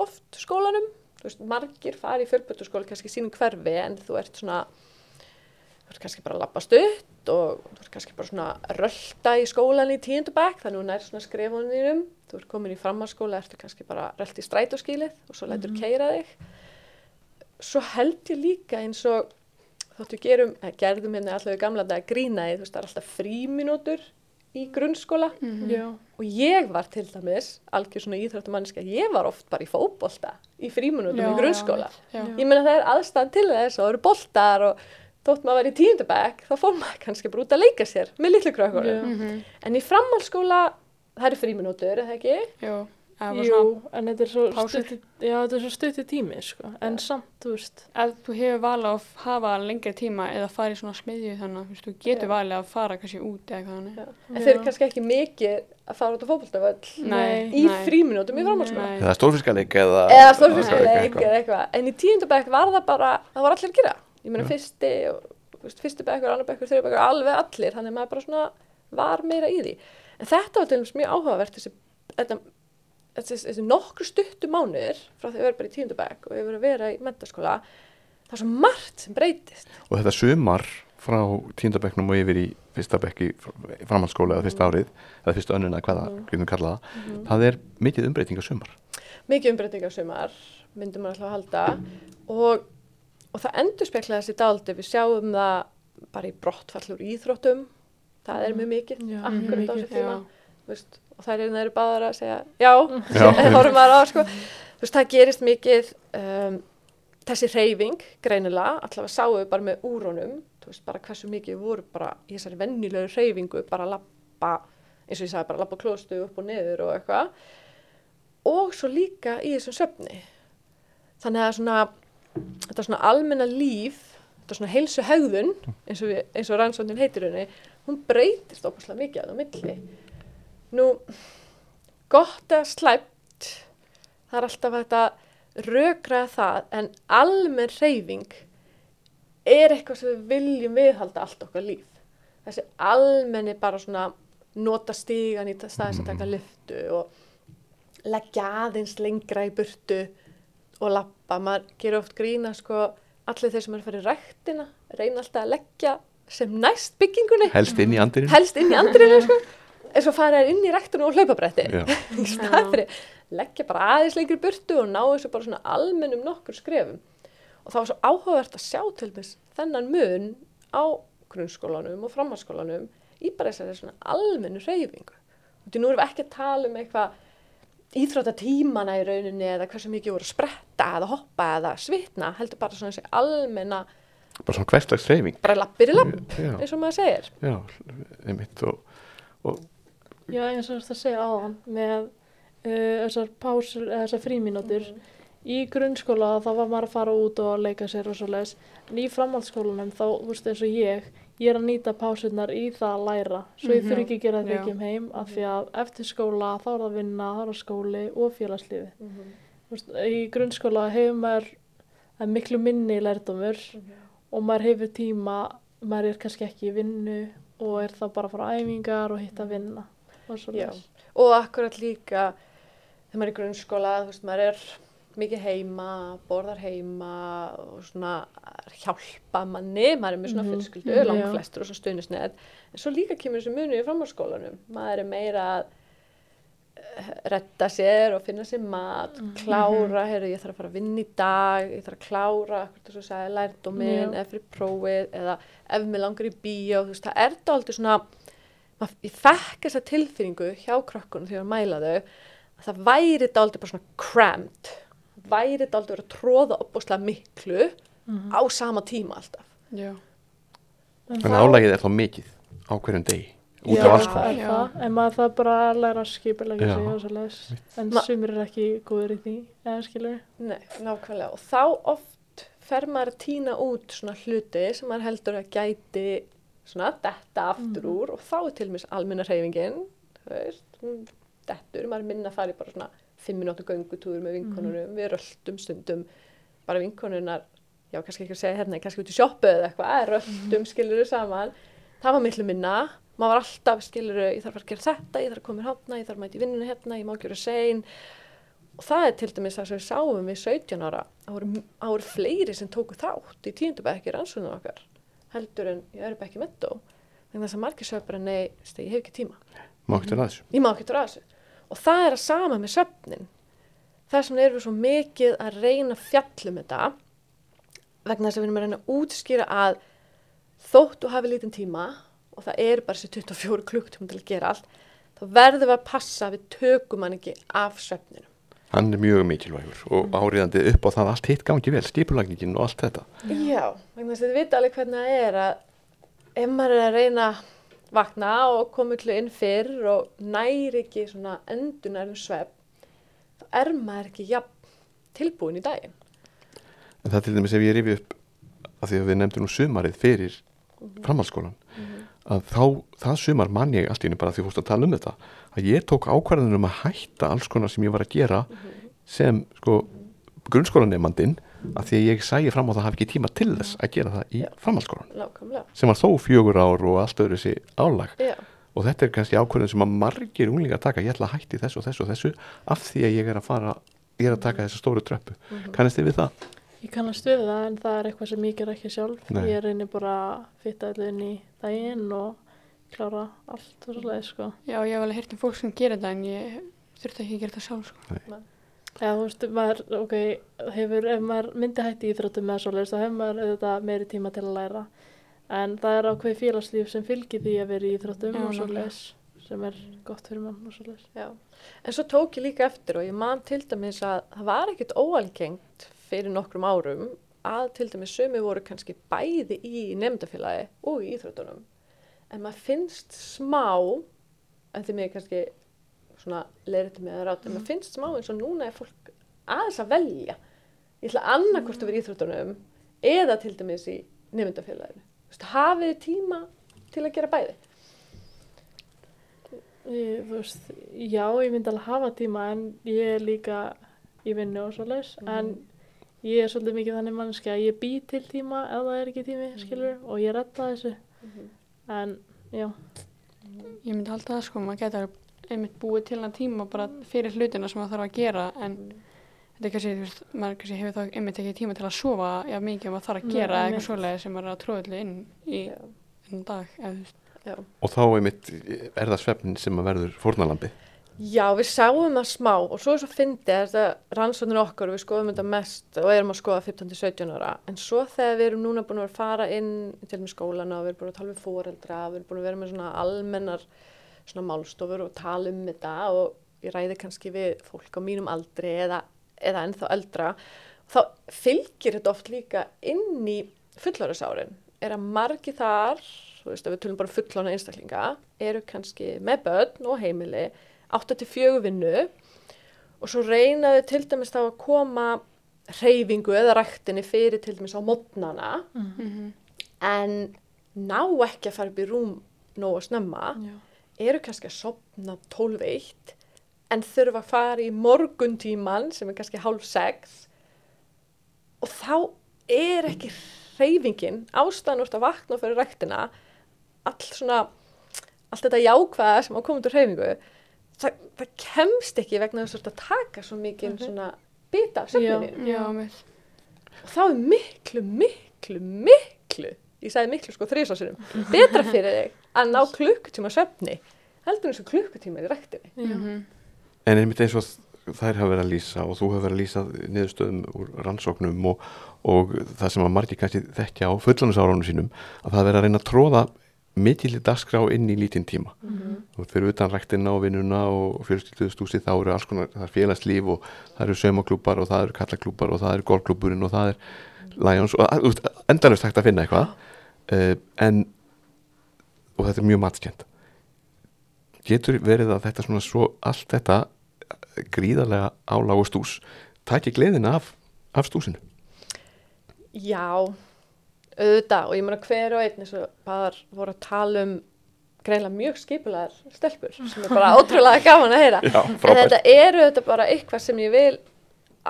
oft skólanum. Þú veist, margir fari í fjölbötuskóla kannski sínum hverfi en þú ert svona þú ert kannski bara að labba stutt og þú ert kannski bara svona að rölda í skólan í tíundabæk þannig að hún er svona skrifunum þínum. Þú ert komin í framhalskóla, ertu kannski bara rölt í strætóskílið og svo lætur mm keira þig svo held ég líka eins og þóttu gerum, eða gerðum hérna alltaf í gamla dag grínaði, þú veist það er alltaf fríminútur í grunnskóla. Já, og ég var til dæmis algjör svona íþróttumanniska, ég var oft bara í fótbolta í fríminútum í grunnskóla. Já, ég meina það er aðstæðan til þess og það eru boltar og þótt maður var í tíundabæk þá fór maður kannski bara út að leika sér með litlu krökkunum. Já. Mhm. en í framhaldsskóla það eru fríminútur, er það ekki? Jú, jú, en þetta er svo stutti, já, þetta er svo stutti tími, sko, en samt, þú veist, ef þú hefur valið að hafa lengri tíma eða fara í svona smiðju þannig, þú veist, þú getur Já. valið að fara kannski út eða hvað. Já. en þeir eru kannski ekki mikið að fara út á fótboltavöll Nei, í fríminútum í framhaldsskóla. Nei. eða stórfiskaleik eða eða stórfiskaleik eitthvað. eða eitthvað. en í tíundabæk var það bara, það var allir að gera. Ég meina fyrsti fyrsti bekkur, annar bekkur, þriði bekkur, alveg allir. Þannig að maður bara svona var meira í því. En þetta var til dæmis mjög áhugavert þessi, þetta, þessi, nokkru stuttu mánuðir frá því að vera bara í tíundabæk og yfir að vera í mentaskóla það er svo margt sem breytist. Og þetta sumar frá tíundabekknum og yfir í fyrsta bekk í fr- framhaldsskóla eða fyrsta árið eða fyrsta önnuna, hvað það, hvernig kalla það það er mikið umbreytinga sumar. Mikið umbreytingar sumar myndum maður alltaf að halda. Og, og það endur speklaði þessi daldi við sjáum það bara í brottfallur íþróttum. Það er mjög mikið, akkurat á þessu tíma og þær eru báðar að segja já, horfum maður á sko. Þú veist, það gerist mikið um, þessi reyfing greinilega, allavega sáum við bara með úrónum þú veist, bara hversu mikið voru bara í þessari vennilegu reyfingu, bara að lappa eins og ég sagði, bara að lappa klóstu upp og niður og eitthvað. Og svo líka í þessum söfni þannig að svona þetta svona almenna líf þetta svona heilsu hegðun eins og, og rannsóknin heitir henni hún breytist opaslega mikið að það milli nú gott eða slæmt það er alltaf hægt að rökra það en almenn reyfing er eitthvað sem við viljum viðhalda allt okkar líf. Þessi almenni bara svona nota stígan í staðis að taka lyftu og leggja aðeins lengra í burtu og lappa, maður gerur oft grína sko, allir þeir sem eru að fara í ræktina reyna alltaf að leggja sem næst byggingunni, helst inn í andirinn helst inn í andrinu sko, eins og fara inn í ræktinu og hlaupabretti. Já. í staðið fyrir leggja bara aðeins lengri burtu og ná þessu bara svona almennum nokkur skrefum. Og það var svo áhugavert að sjá til þess þennan mun á grunnskólanum og framhalskólanum í bara þessari svona almennu reyfingu og því nú erum við ekki að tala um eitthvað íþróttatímana í rauninni eða hversu mikið voru að spretta eða hoppa eða svitna heldur bara svona þessi almenna bara svona hverstags reyfing bara lappir í lapp eins og maður segir. Já, einmitt. Og, og já, eins og þú ert að segja áðan með uh, þessar pásur, eða þessar frímínútur í grunnskóla þá var maður að fara út og leika sér og svo leis en í framhaldsskólanum þá, þú veist eins og ég ég er að nýta pásurnar í það að læra. Svo ég Mhm. þurfi ekki að gera það Já. ekki um heim af því að eftir skóla þá er það vinna, þá er það skóli og félagslífi Þú veist, í grunnskóla hefur maður það er miklu minni lærdómur og maður hefur tíma maður er kannski ekki í vinnu og er þá bara að fara á æfingar og hitta vinna og og akkurat líka þegar maður er í grunnskóla, þú veist, maður er mikið heima, borðar heima og svona hjálpa manni, maður er með svona Mhm. fjölskyldu, Mhm. langt Já. flestur og svona stuðnisnett, en svo líka kemur þessi muni í framhalskólanum, maður er meira að eh, redda sér og finna sér mat, klára, heyrðu, ég þarf að fara að vinna í dag, ég þarf að klára, hvort þú sagði, lærdóminn, Já. eða fyrir prófið, eða ef mér langar í bíó, þú veist, það er það aldrei svona, mað, ég fekk þessa tilfinningu hjá krökkunum þegar ég var að það væri þetta aldrei bara svona cramped, væri þetta aldrei verið að tróða opbúslega miklu Mhm. á sama tíma alltaf. Já. en álagið er þá mikið á hverjum degi út Já, af alls það, en maður það bara læra að leis en sumir er ekki góður í því eða skilur Nei, nákvæmlega. Og þá oft fer maður að týna út svona hluti sem maður heldur að gæti svona detta aftur úr og þá er til mér almenna hreyfingin, þú veist, hún dettur, maður er minna að fara í bara svona fimm minútu göngutúður með vinkonunum, við röldum stundum, bara vinkonunar, já, kannski ekki að segja hérna, kannski út í sjoppu eða eitthvað, röldum skilur saman, það var miklu minna, maður var alltaf skilur, ég þarf að gera þetta, ég þarf að koma mér hátna, ég þarf að mæta í vinnuna hérna, ég má gera sein, og það er til dæmis það sem við sáum við 17 ára það voru, það voru fleiri sem tóku þátt í tíundabækir rannsóknum okkar heldur en ég er ekki með þó þannig þess að margir sögur bara nei, veist, ég hef ekki tíma. Má ekki til aðeins ég má ekki tóra þessu. Og það er að sama með söfnin. Þess vegna erum við svo mikið að reyna að fjallum þetta vegna þess að við erum að reyna að útskýra að þótt og hafi lítinn tíma og það er bara þessi 24 klukktíma til að gera allt þá verðum við að passa að við tökum hann ekki af söfninu hann er mjög mikilvægur og áriðandi upp á það að allt hitt gangi vel, stipulagningin og allt þetta. Já, þess að þið vita alveg hvernig það er að ef maður er að reyna að vakna og koma öllu inn fyrr og næri ekki svona endunar um svepp þá er maður ekki jafn tilbúin í daginn. En það til dæmis ef ég rifi upp að því að við nefndum nú sumarið fyrir framhaldsskólan að þá, það sumar mann ég allt í henni bara því fórst að tala um þetta að ég tók ákvarðanum að hætta alls konar sem ég var að gera sem sko grunnskólanemandinn að því að ég sæi fram á það hafi ekki tíma til þess að gera það í Nákvæmlega. Sem var þó fjögur ár og allt öðru þessi álag. Já, og þetta er kannski ákvörðin sem að margir unglingar taka, ég ætla að hætti þessu og þessu og þessu af því að ég er að fara ég er að taka þessa stóru tröppu. Kannast þið við það? Ég kannast við það en það er eitthvað sem ég ger ekki sjálf. Nei. Ég reynir bara að fitta allir inn í daginn og klára allt og svolítið sko. Já, ég hef alveg heyrt um fólk sem gerir þetta en ég þurfti ekki að gera þetta sjálf sko. Já, þú veist, maður, ok, hefur, ef maður myndi hætti íþróttum með svoleiðis, þá hefur maður auðvitað meiri tíma til að læra. En það er ákveð félagslíf sem fylgir því að vera í íþróttum og svoleiðis, sem er gott fyrir mann og já En svo tók ég líka eftir og ég man til dæmis að það var ekkert óalgengt fyrir nokkrum árum að til dæmis sömu voru kannski bæði í nefndafélagi og í íþróttunum. En maður finnst smá en því mig kannski svona leiriti með það rátt en maður finnst smá eins og núna er fólk aðeins að velja. Ég ætla annarkvort að vera í íþróttunum eða til dæmis í nefndafélaginu hafið tíma til að gera bæði? Ég, veist, já, ég myndi alveg hafa tíma en ég er líka í vinnu og svoleiðis, en ég er svolítið mikið þannig mannski að ég bý til tíma ef það er ekki tími, skilur, og ég retta þessu, en já, Ég myndi halda það sko, maður getur einmitt búið til hann tíma bara fyrir hlutina sem maður þarf að gera en þetta er kannski, þú veist, maður kannski hefur þá einmitt ekki tíma til að sofa já mikið og maður þarf að Nei, gera eitthvað einmitt. svoleiði sem maður er að tróða allir inn í Já. einn dag eða þú veist. Já. og þá einmitt er það svefnin sem að verður fórnalambi Já, við sáum það smá og svo er svo fyndið að þetta rannsóknir okkar og við skoðum þetta mest og erum að skoða 15-17 ára. En svo þegar við erum núna búin að fara inn til með skólana og við erum búin að tala við fóreldra við erum búin að vera með svona almennar svona málstofur og tala um þetta og ég ræði kannski við fólk á mínum aldri eða, eða ennþá eldra þá fylgir þetta oft líka inn í fullorðisárin. Er að margi þar þú veist að við tölum bara fullorna einstaklinga eru kannski með börn og heimili 8-4 vinnu og svo reynaðu til dæmis þá að koma reyfingu eða ræktinni fyrir til dæmis á mótnana. En ná ekki að fara upp í rúm nógu snemma. Já, eru kannski að sopna 12-1 en þurfa að fara í morguntíman sem er kannski hálf 6 og þá er ekki reyfingin ástæðan úr að vakna fyrir ræktina all svona allt þetta jákvæða sem á til reyfingu það, það kemst ekki vegna þess að þú ert að taka svo mikið Mhm. svona bita af söfninu og þá er miklu, miklu, miklu ég sagði miklu sko þrísásinum betra fyrir þig að ná klukkutíma söfni heldur eins og klukkutíma í ræktinni. Já, Mhm. en einmitt eins og þær hafa verið að lýsa og þú hafa verið að lýsa niðurstöðum úr rannsóknum og, og það sem að margir kannski þekkja á fullanusárunum sínum að það er verið að reyna að tróða mikillir dagskrá inn í lítinn tíma. Þú veist, fyrir utan ræktina og vinnuna og fjölskylduðstúsi þá eru alls konar það er félagslíf og það eru saumaklúpar og það eru kallaklúpar og það eru golfklúpurinn og það er Lions og endanust hægt að finna eitthvað. Uh, en og þetta er mjög matskjönd getur verið að þetta svona svo allt þetta eh, gríðarlega álag og stús tæki gleðina af, af stúsinu? Já, auðvitað og ég meina hver og einn eins og bara voru að tala um greinlega mjög skipulegar stelpur sem er bara ótrúlega gaman að heyra. Já, en þetta eru þetta bara eitthvað sem ég vil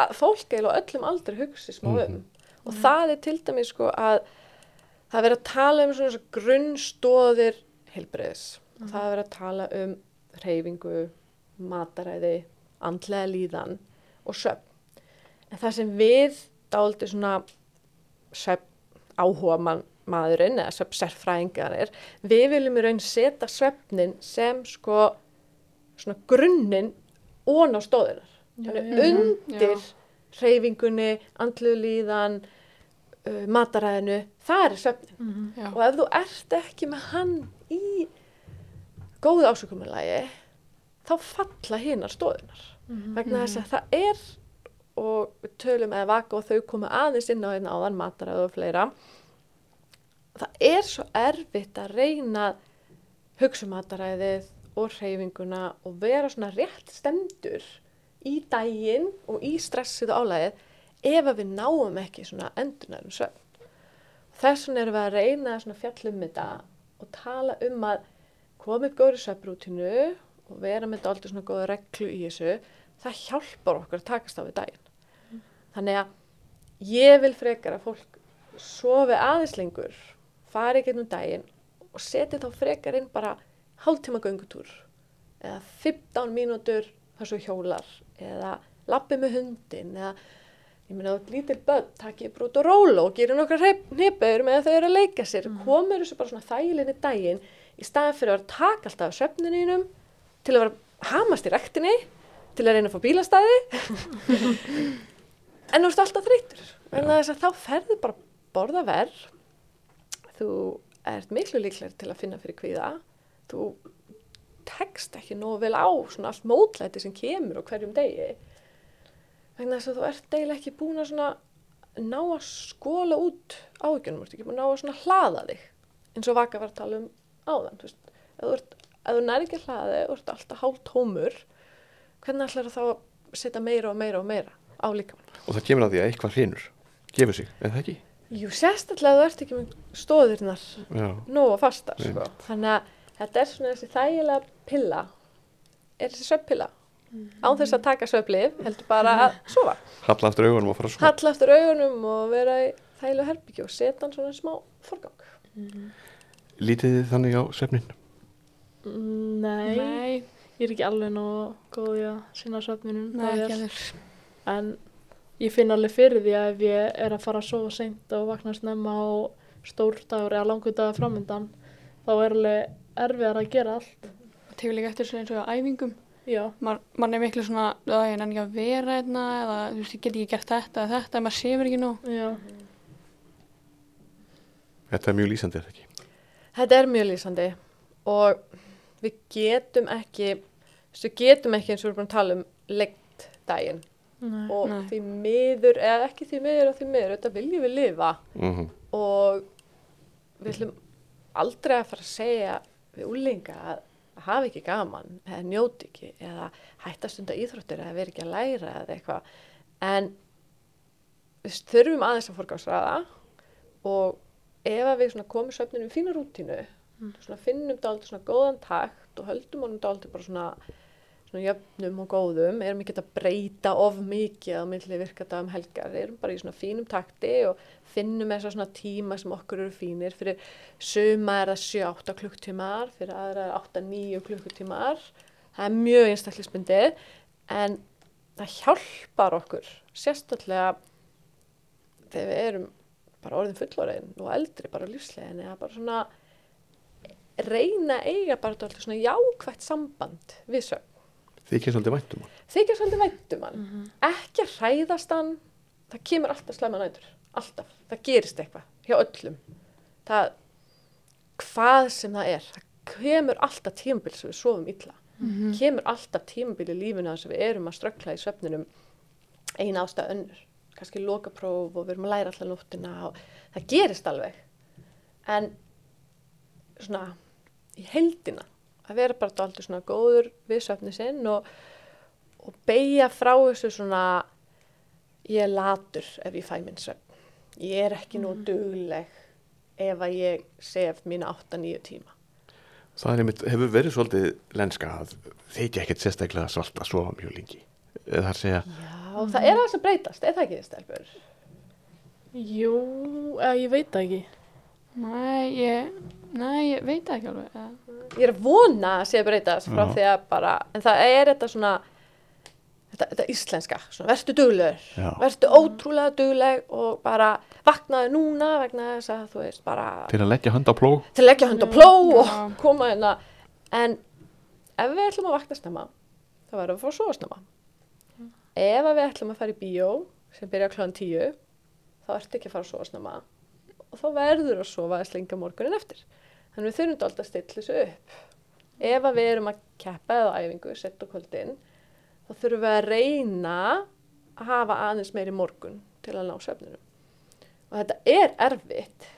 að fólk eða öllum aldrei hugsi smá um. Mhm. og það er til dæmis sko að það er verið að tala um svona grunnstóðir heilbreyðis og það er verið að tala um reyfingu, mataræði, andlega líðan og söfn. En það sem við dálítið svona söfn áhuga mann, maðurinn eða svefnsérfræðingarnir, við viljum í raun setja svefnin sem sko svona grunninn ón á stóðunar. Undir Já. hreyfingunni, andlu líðan, uh, mataræðinu, það er svefnin. Mhm. Já. Og ef þú ert ekki með hann í góðu ásökumulagi, þá falla hinar stóðunar. Mhm. Vegna þess að það er, og við tölum eða vaka og þau koma aðeins inn á einn áðan, mataræðu og fleira, það er svo erfitt að reyna hugsa um og hreyfinguna og vera svona rétt stemdur í daginn og í stressið og álæðið ef við náum ekki svona endunarum svefn. Þess vegna erum við að reyna svona fjalla um þetta og tala um að koma upp góðri svefnrútinu og vera með dálítið svona góða reglu í þessu, það hjálpar okkur að takast á við daginn. Þannig að ég vil frekar að fólk sofi aðeins lengur, fari ekki um daginn og seti þá frekar inn bara hálftíma göngutúr eða 15 mínútur svo hjólar eða lappi með hundin eða ég meina ert lítil börn, takkið brot og róla og gerir nokkra hnippur með þau eru að leika sér, mm. komur þessu bara svona þægilegni daginn í staðan fyrir að að taka alltaf af svefnininum til að vera hamast í rektinni til að reyna að fá bílastæði. En þú ert alltaf þreytur en þess að þá ferðu bara borða verð þú ert miklu líklega til að finna fyrir kvíða. Þú tekst ekki nógu vel á svona allt mótlæti sem kemur á hverjum degi. Þess að þú ert eiginlega ekki búin að svona ná að skóla út áhyggjunum, þú ert ekki búin að ná að svona hlaða þig eins og vaka var að tala um áðan. Þú veist, ef þú, þú nær ekki að hlaða þig, þú ert alltaf hálf tómur hvernig ætlar þá að setja meira og meira og meira á líkamann? Og það kemur að því að eitthvað hrinur gefur sig, er það ekki? Jú, sérstaklega þú ert ekki með stóðirnar Já, nógu fastar. Sko. Þannig að þetta er svona þessi þægilega pilla er þessi svefnpilla. Án þess að taka svefnlif heldur bara að sofa. Halla aftur augunum og fara svo halla aftur augunum og vera í þægilega herbyggju og setja hann svona í smá forgang. Lítið þið þannig á svefnin? Mm, Nei, Nei, ég er ekki alveg nógu góð í að sinna svefninum. nei, það ekki er- alveg. En ég finn alveg fyrir því að ef ég er að fara að sofa seint og vakna snemma á stór dagur eða langur dagur framöndan, þá er alveg erfiðar að gera allt. Það tegur líka eftir þessu eins og á æfingum. Já, Man, man er miklu svona, að ég nenni ekki að vera hérna eða þú veist, ég get ekki gert þetta eða þetta, maður sefur ekki nú. já, Þetta er mjög lýsandi, er það ekki? þetta er mjög lýsandi og við getum ekki við getum ekki eins og við erum búin að tala um lengt daginn. Nei. og Nei. því miður eða ekki því miður og því miður, þetta viljum við lifa. Mm og við ætlum aldrei að fara að segja við úlinga að hafa ekki gaman eða njóti ekki eða hætta stunda íþróttir eða vera ekki að læra eða eitthvað. En við þurfum aðeins að forgáðsraða og ef að við komum svefninu í fína rútínu svona finnum dálítið svona góðan takt og höldum honum dálítið bara svona svona jöfnum og góðum, erum ekki að breyta of mikið á milli virkata um helgar, erum bara í svona fínum takti og finnum þessar svona tíma sem okkur eru fínir, fyrir suma er það 7-8 klukktímar, fyrir aðra er 8-9 klukktímar, það er mjög einstaklisbundið, en það hjálpar okkur, sérstaklega þegar við erum bara orðin fullorðin og eldri bara lífslegin, eða bara svona reyna að eiga bara dálítið svona jákvætt samband við Þið ekki svolítið væntum hann. þykja svolítið væntum hann. Ekki að hræðast hann. Það kemur alltaf slæma nætur. Alltaf, það gerist eitthvað hjá öllum. Það hvað sem það er það kemur alltaf tímabil sem við sofum illa. Kemur alltaf tímabil í lífinu þar sem við erum að ströggla í svefninum eina ástæð önnur. Kannski lokapróf og við erum að læra alltaf nóttina og það gerist alveg. En svona í heldina að vera bara dálítið svona góður við svefni sinn og, og beigja frá þessu svona ég er latur ef ég fæ minn svefn ég er ekki nú dugleg ef að ég sef mína 8-9 tíma Það er einmitt, hefur verið svolítið lenska að þykja ekkert sérstaklega svalt að sofa mjög lengi. Eða það er að segja, Já, það er aðeins að breytast, er það ekki stelpur? Jú, eða ég veit það ekki. Nei, ég, nei, ég veit ekki alveg. Ég er að vona að sé að breytast frá því að bara, en það er þetta svona, þetta, þetta íslenska, svona, vertu duglegur, vertu ótrúlega dugleg og bara vaknaði núna vegna þess að þú veist bara til að leggja hönd á plóg. Til að leggja hönd á pló og Já. koma hérna. En ef við ætlum að vakna snemma þá verðum við að fá að sofa snemma. Ef að við ætlum að fara í bíó sem byrja klokkan tíu þá ertu ekki að fara að sofa snemma og þá verður að sofa að slenga morgunin eftir. Þannig við þurfum alltaf að stilla þessu upp. Ef að við erum að keppa eða æfingu, sett á kvöldin þá þurfum við að reyna að hafa aðeins meiri morgun til að ná svefninum. Og þetta er erfitt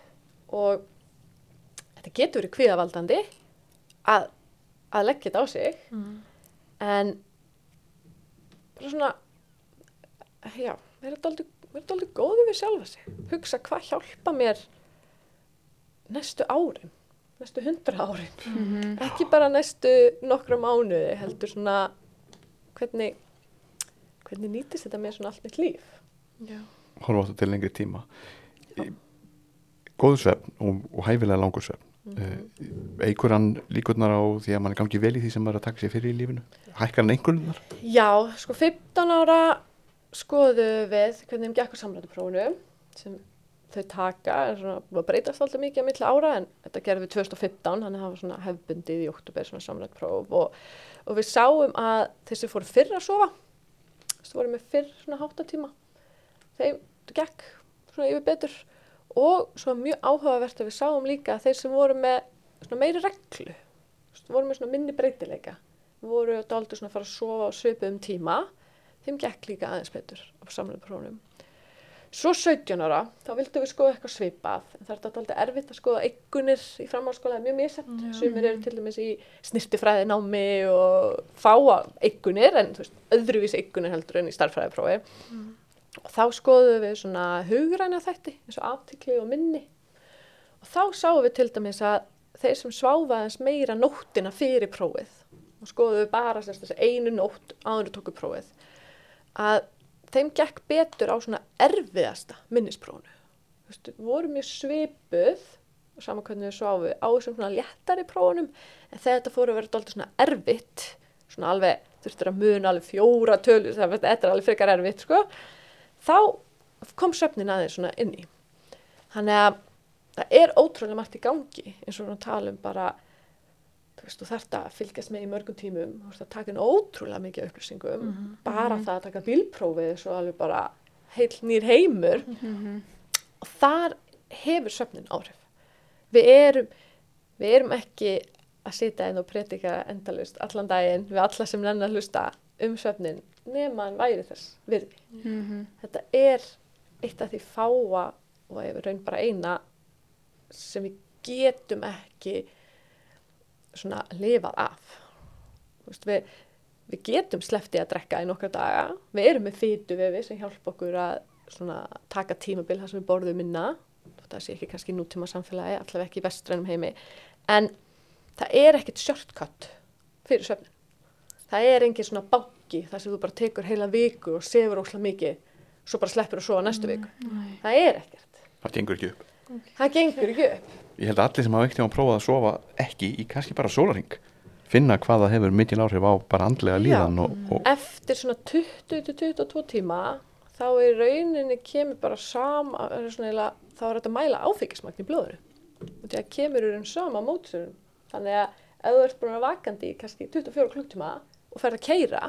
og þetta getur verið kvíðavaldandi að, að leggja þetta á sig. En bara svona já, vera dálítið vera dálítið góðu við sjálfa sig. Hugsa hvað hjálpa mér næstu árin næstu hundra árin. Mhm. ekki bara næstu nokkra mánuði heldur svona hvernig hvernig nýtist þetta mér svona allt mitt líf? Já. horfa áttu til lengri tíma. Í- góður svefn og, og hæfilega langur svefn. Mm eigur hann líkurnar á því að mann gangi vel í því sem maður er að taka sér fyrir í lífinu? Hækkar hann einhverjunar Já, sko 15 ára skoðu við hvernig þeim gekk á samrættuprófunu sem þau taka, er svona að breytast alltaf mikið á milli ára en þetta gerðum við 2015, þannig að það var svona hefbundið í oktober svona samrættupróf og, og við sáum að þessi fóru fyrr að sofa, þessi fóru með fyrr svona háttatíma, þeim gekk svona yfir betur. Og svo mjög áhugavert að við sáum líka að þeir sem voru með svona meiri reglu, voru með svona minni breytileika, voru dálítið svona að fara að sofa á svipuðum tíma, þeim gekk líka aðeins betur á samræðuprófunum. Svo 17 ára, þá vildum við skoða eitthvað svipað, en það er alltaf erfitt að skoða eigunir í framháskóla, það er mjög misjæmt, Já. sumir eru til dæmis í snirtifræði námi og fáa eigunir, en veist, öðruvís eigunir heldur en í starffræðiprófi. Og þá skoðum við svona hugræna þætti, eins og aftikli og minni. Og þá sáum við til dæmis að þeir sem sváfa aðeins meira nóttina fyrir prófið, og skoðum við bara sagt, þessi einu nótt áður tókum prófið, að þeim gekk betur á svona erfiðasta minnisprófunu. Þú veist, við vorum mjög svipuð, saman hvernig við sváfu, á þessum svona léttari prófunum, en þetta fóru að vera dálítið svona erfitt, svona alveg, þurftur að muna alveg fjóra tölur, það er alveg frekar erfitt, sko, þá kom söfnin aðeins svona inn í. Þannig að það er ótrúlega margt í gangi, eins og við talum bara, þú veist, þú þarft að fylgjast með í mörgum tímum, þú veist að taka inn ótrúlega mikið upplýsingum, bara það að taka bílprófið svo alveg bara heil nýr heimur og þar hefur söfnin áhrif. Við erum, við erum ekki að sitja inn og predika endalust allan daginn við alla sem nennar að hlusta um söfnin nema hann væri þess virði. Mhm. Þetta er eitt af því fáa og ef raun bara eina sem við getum ekki svona lifað af. Þú Veist, við, við getum sleppti að drekka í nokkra daga. Við erum með fytu við sem hjálpa okkur að svona, taka tímabil þar sem við borðum minna. Það sé ekki kannski nútíma samfélagi, allavega ekki í vestrænum heimi. En það er ekkit shortcut fyrir svefnin. Það er engin svona banki þar sem þú bara tekur heila viku og sefur óslega mikið, svo bara sleppur að sofa næstu viku. Nei. Það er ekkert. það gengur ekki upp Það gengur ekki upp. ég held að allir sem hafa ekkert tíma að prófa að sofa ekki í kannski bara sólaring finna hvað það hefur mikil áhrif á bara andlega líðan og, og Eftir svona 20-22 tíma þá er rauninni kemur bara sama, er svona eiginlega, þá er þetta mæla áfengismagn í blóðinu. Og því að kemur úr um sama mótsurum. Þannig að ef þú ert búin að vakandi í kannski 24 klukktíma og ferð að keira,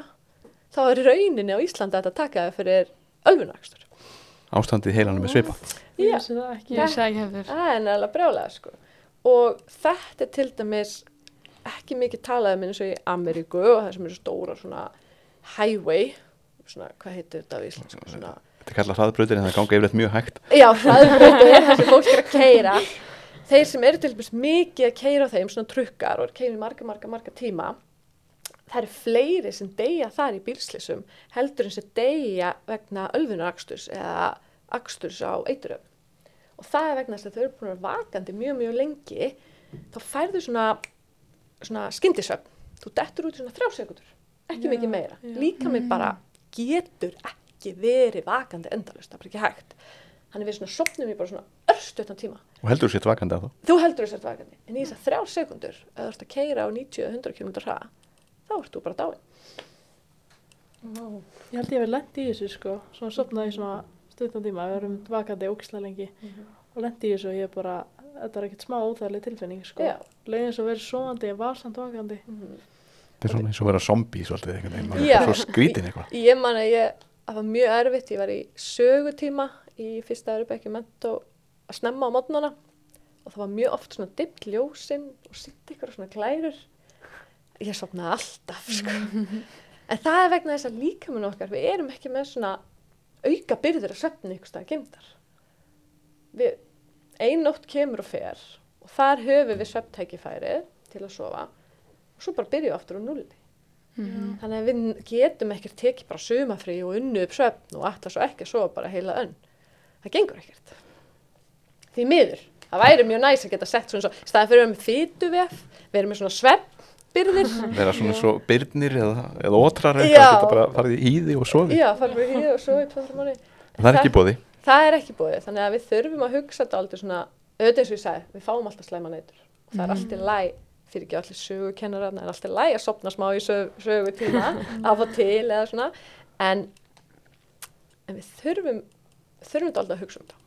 þá er rauninni á Íslanda að þetta taka það fyrir ölfunakstur. Ástandið heilanum er svipa Ég Já. vissi það ekki. Ég segi ekki hefur. Það er nefnilega brjálega sko. Og þetta er til dæmis ekki mikið talað um eins og í Ameríku og það sem eru stóra svona highway, svona, hvað heitir þetta á íslensku, svona, þetta er kallað hraðbrautir en það ganga yfirleitt mjög hægt já, hraðbrautir, það sem fólk er að keira. Þeir sem eru til dæmis mikið að keira á þeim, svona trukkar og er keira í marga, marga, marga tíma, það eru fleiri sem deyja þar í bílslissum heldur en sem deyja vegna ölfunaraksturs eða aksturs á eituröfn. Og það er vegna þess að þau eru búin að vera vakandi mjög, mjög lengi, þá færðu svona, svona skyndisöfn. Þú dettur út í svona þrjá sekundur, ekki Já, mikið meira. já. Líka minn bara getur ekki verið vakandi endalust, það er bara ekki hægt. Þannig við svona sopnum í bara svona örstuttan tíma. og heldur þú sétt vakandi að þá Þú heldur þess að vakandi, en í þess að þrjá sekundur, ef þú ert að keira á 90-100 km hraða, þá ert þú bara dáin. Ég held ég hef lent í þessu sko, svona sopnaði í svona stuttan tíma, við erum vakandi ógislega lengi og lent í þessu og ég bara, þetta er ekkert smá óþægileg tilfinning sko. Legin eins og verið sofandi, ég var samt vakandi. Þetta er svona eins og að vera zombie svolítið einhvern veginn, maður er svo skrítin eitthvað Ég man að ég, það var mjög erfitt, ég var í sögutíma í fyrsta örubekki mentó að snemma á mótnana og það var mjög oft svona dimmt ljósinn og sitt ykkur svona glærur. Ég sopnaði alltaf, sko. En það er vegna þess að líkamann okkar, við erum ekki með svona auka byrður að svefni ykkur staða gemdar. Við, ein nótt kemur og fer og þar höfum við svefntækifærið til að sofa og svo bara byrjum við aftur á nulli. Þannig að við getum ekkert tekið bara sumafrí og unnu upp svefn og alltaf svo ekki að sofa bara heila önn. Það gengur ekkert. Því miður. Það væri mjög næs að geta sett svona staðan fyrir að við erum með fytuvef, við erum með svona svefnbyrðir. vera svona svo byrnir eða, eða Já. eitthvað, geta bara farið í hýði og sofi Já, farum við hér og í tvo-þrjum mánu. það er ekki bóði Það er ekki búið, þannig að við þurfum að hugsa þetta aldrei svona, auðvitað eins og ég sagði, við fáum alltaf slæma neytur. Og það er allt í læg, fyrir ekki allir sögukennarar, það er allt í læg að sopna smá í sög, sögutíma, af og til eða svona, en, en við þurfum, þurfum þetta aldrei að hugsa um þetta.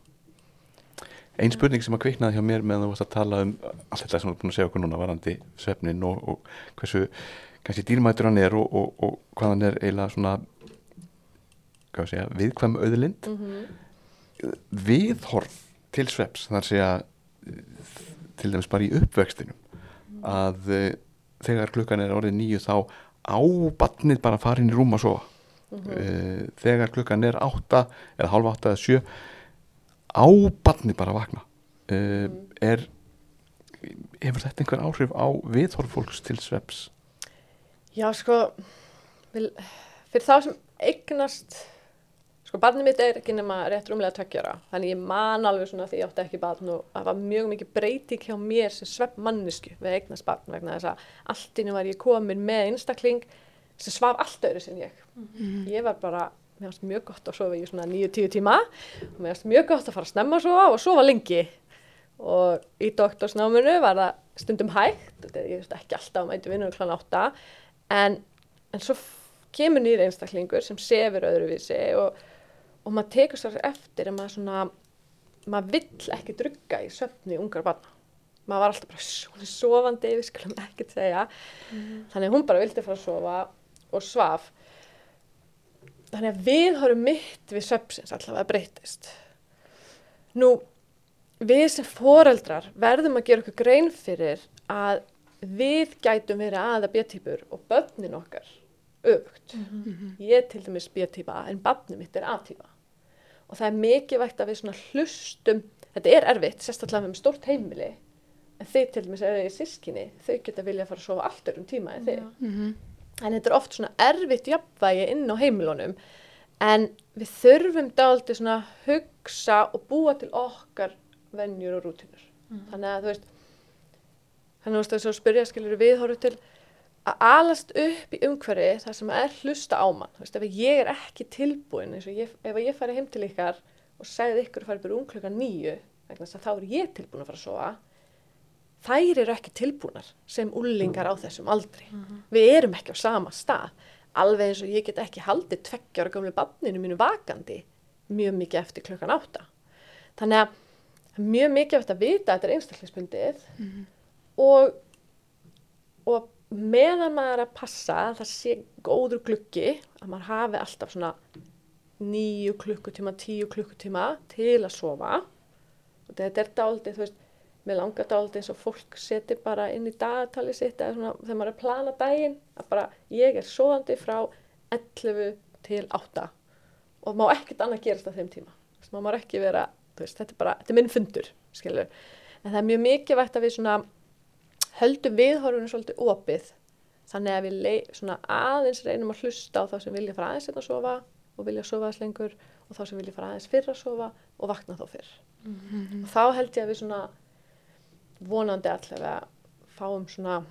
Ein spurning sem að kviknaði hjá mér meðan þú varst að tala um allt þetta sem þú er búin að segja okkur núna varandi svefnin og, og hversu kannski dýrmætur hann er og, og, og hvað hann er eiginlega svona hvað að segja, viðkvæm auðlind. Mm viðhorf til sveps þar segja eh, til dæmis bara í uppvextinum að uh, þegar klukkan er orðið nýju þá á batnið bara að fara inn í rúm að sofa. Uh, þegar klukkan er átta eða hálfa átta eða sjö á batnið bara að vakna. Uh, er hefur þetta einhver áhrif á viðhorf fólks til sveps Já, sko, vil, fyrir þá sem eignast, sko, barnið mitt er ekki nema rétt rúmlega tökjara, þannig ég man alveg svona því ég átti ekki barn og það var mjög mikið breyting hjá mér sem svepp mannisku við eignast barn vegna þess að allt inni var ég komin með einstakling sem svaf allt öðru sem ég. Ég var bara, mér fannst mjög gott að sofa í svona 9-10 tíma. Og mér fannst mjög gott að fara að snemma að sofa og sofa lengi. Og í doktorsnáminu var það stundum hægt, ég veist ekki alltaf að mæti vinnur klána átta. En, en svo kemur nýr einstaklingur sem sefur öðruvísi og, og maður tekur sér eftir að maður svona maður vill ekki drugga í söfni ungar barna maður var alltaf bara svona sofandi við skulum ekkert segja. Þannig að hún bara vildi fara að sofa og svaf þannig að við horfum mitt við söpsins allavega breytist nú við sem foreldrar verðum að gera okkur grein fyrir að við gætum verið aða B-típur og börnin okkar öfugt. Ég er til dæmis B-típa en barnið mitt er A-típa. Og það er mikilvægt að við svona hlustum, þetta er erfitt, sérstaklega með stórt heimili, en þið til dæmis eru í sískinni, þau geta vilja að fara að sofa allt örum tíma en þið. En þetta er oft svona erfitt jafnvægi inn á heimilunum, en við þurfum dálítið svona hugsa og búa til okkar venjur og rútinur. Þannig að þú veist, þannig að þú veist að spyrja skilur við horfum til að alast upp í umhverfi þar sem er hlusta á mann. Þú veist, ef ég er ekki tilbúin, ég, ef ég færi heim til ykkar og segði ykkur að fara bara um klukkan nýju, þá er ég tilbúin að fara að sofa, þær eru ekki tilbúnar sem ullingar á þessum aldri. Við erum ekki á sama stað. Alveg eins og ég get ekki haldið tveggjar gamlu banninu mínu vakandi mjög mikið eftir klukkan átta. Þannig að mjög mikið eftir að vita að þetta er einstaklingsbundið og, og meðan maður að passa að það sé góður gluggi að maður hafi alltaf svona nýju klukkutíma, tíu klukkutíma til að sofa og þetta er dálítið, þú veist, mér langar dálítið eins og fólk seti bara inn í dagatali sitt eða svona þegar maður er að plana daginn að bara ég er sofandi frá 11 til 8 og má ekkert annað gerast á þeim tíma. Veist, maður má ekki vera, veist, þetta er bara, þetta er minn fundur, skilur, en það er mjög mikilvægt að við svona höldum viðhorfunu svolítið opið. Þannig að við svona aðeins reynum að hlusta á þá sem vilja fara aðeins hérna að sofa og vilja sofa aðeins lengur og þá sem vilja fara aðeins fyrr að sofa og vakna þá fyrr. Og þá held ég að við svona vonandi allavega fáum svona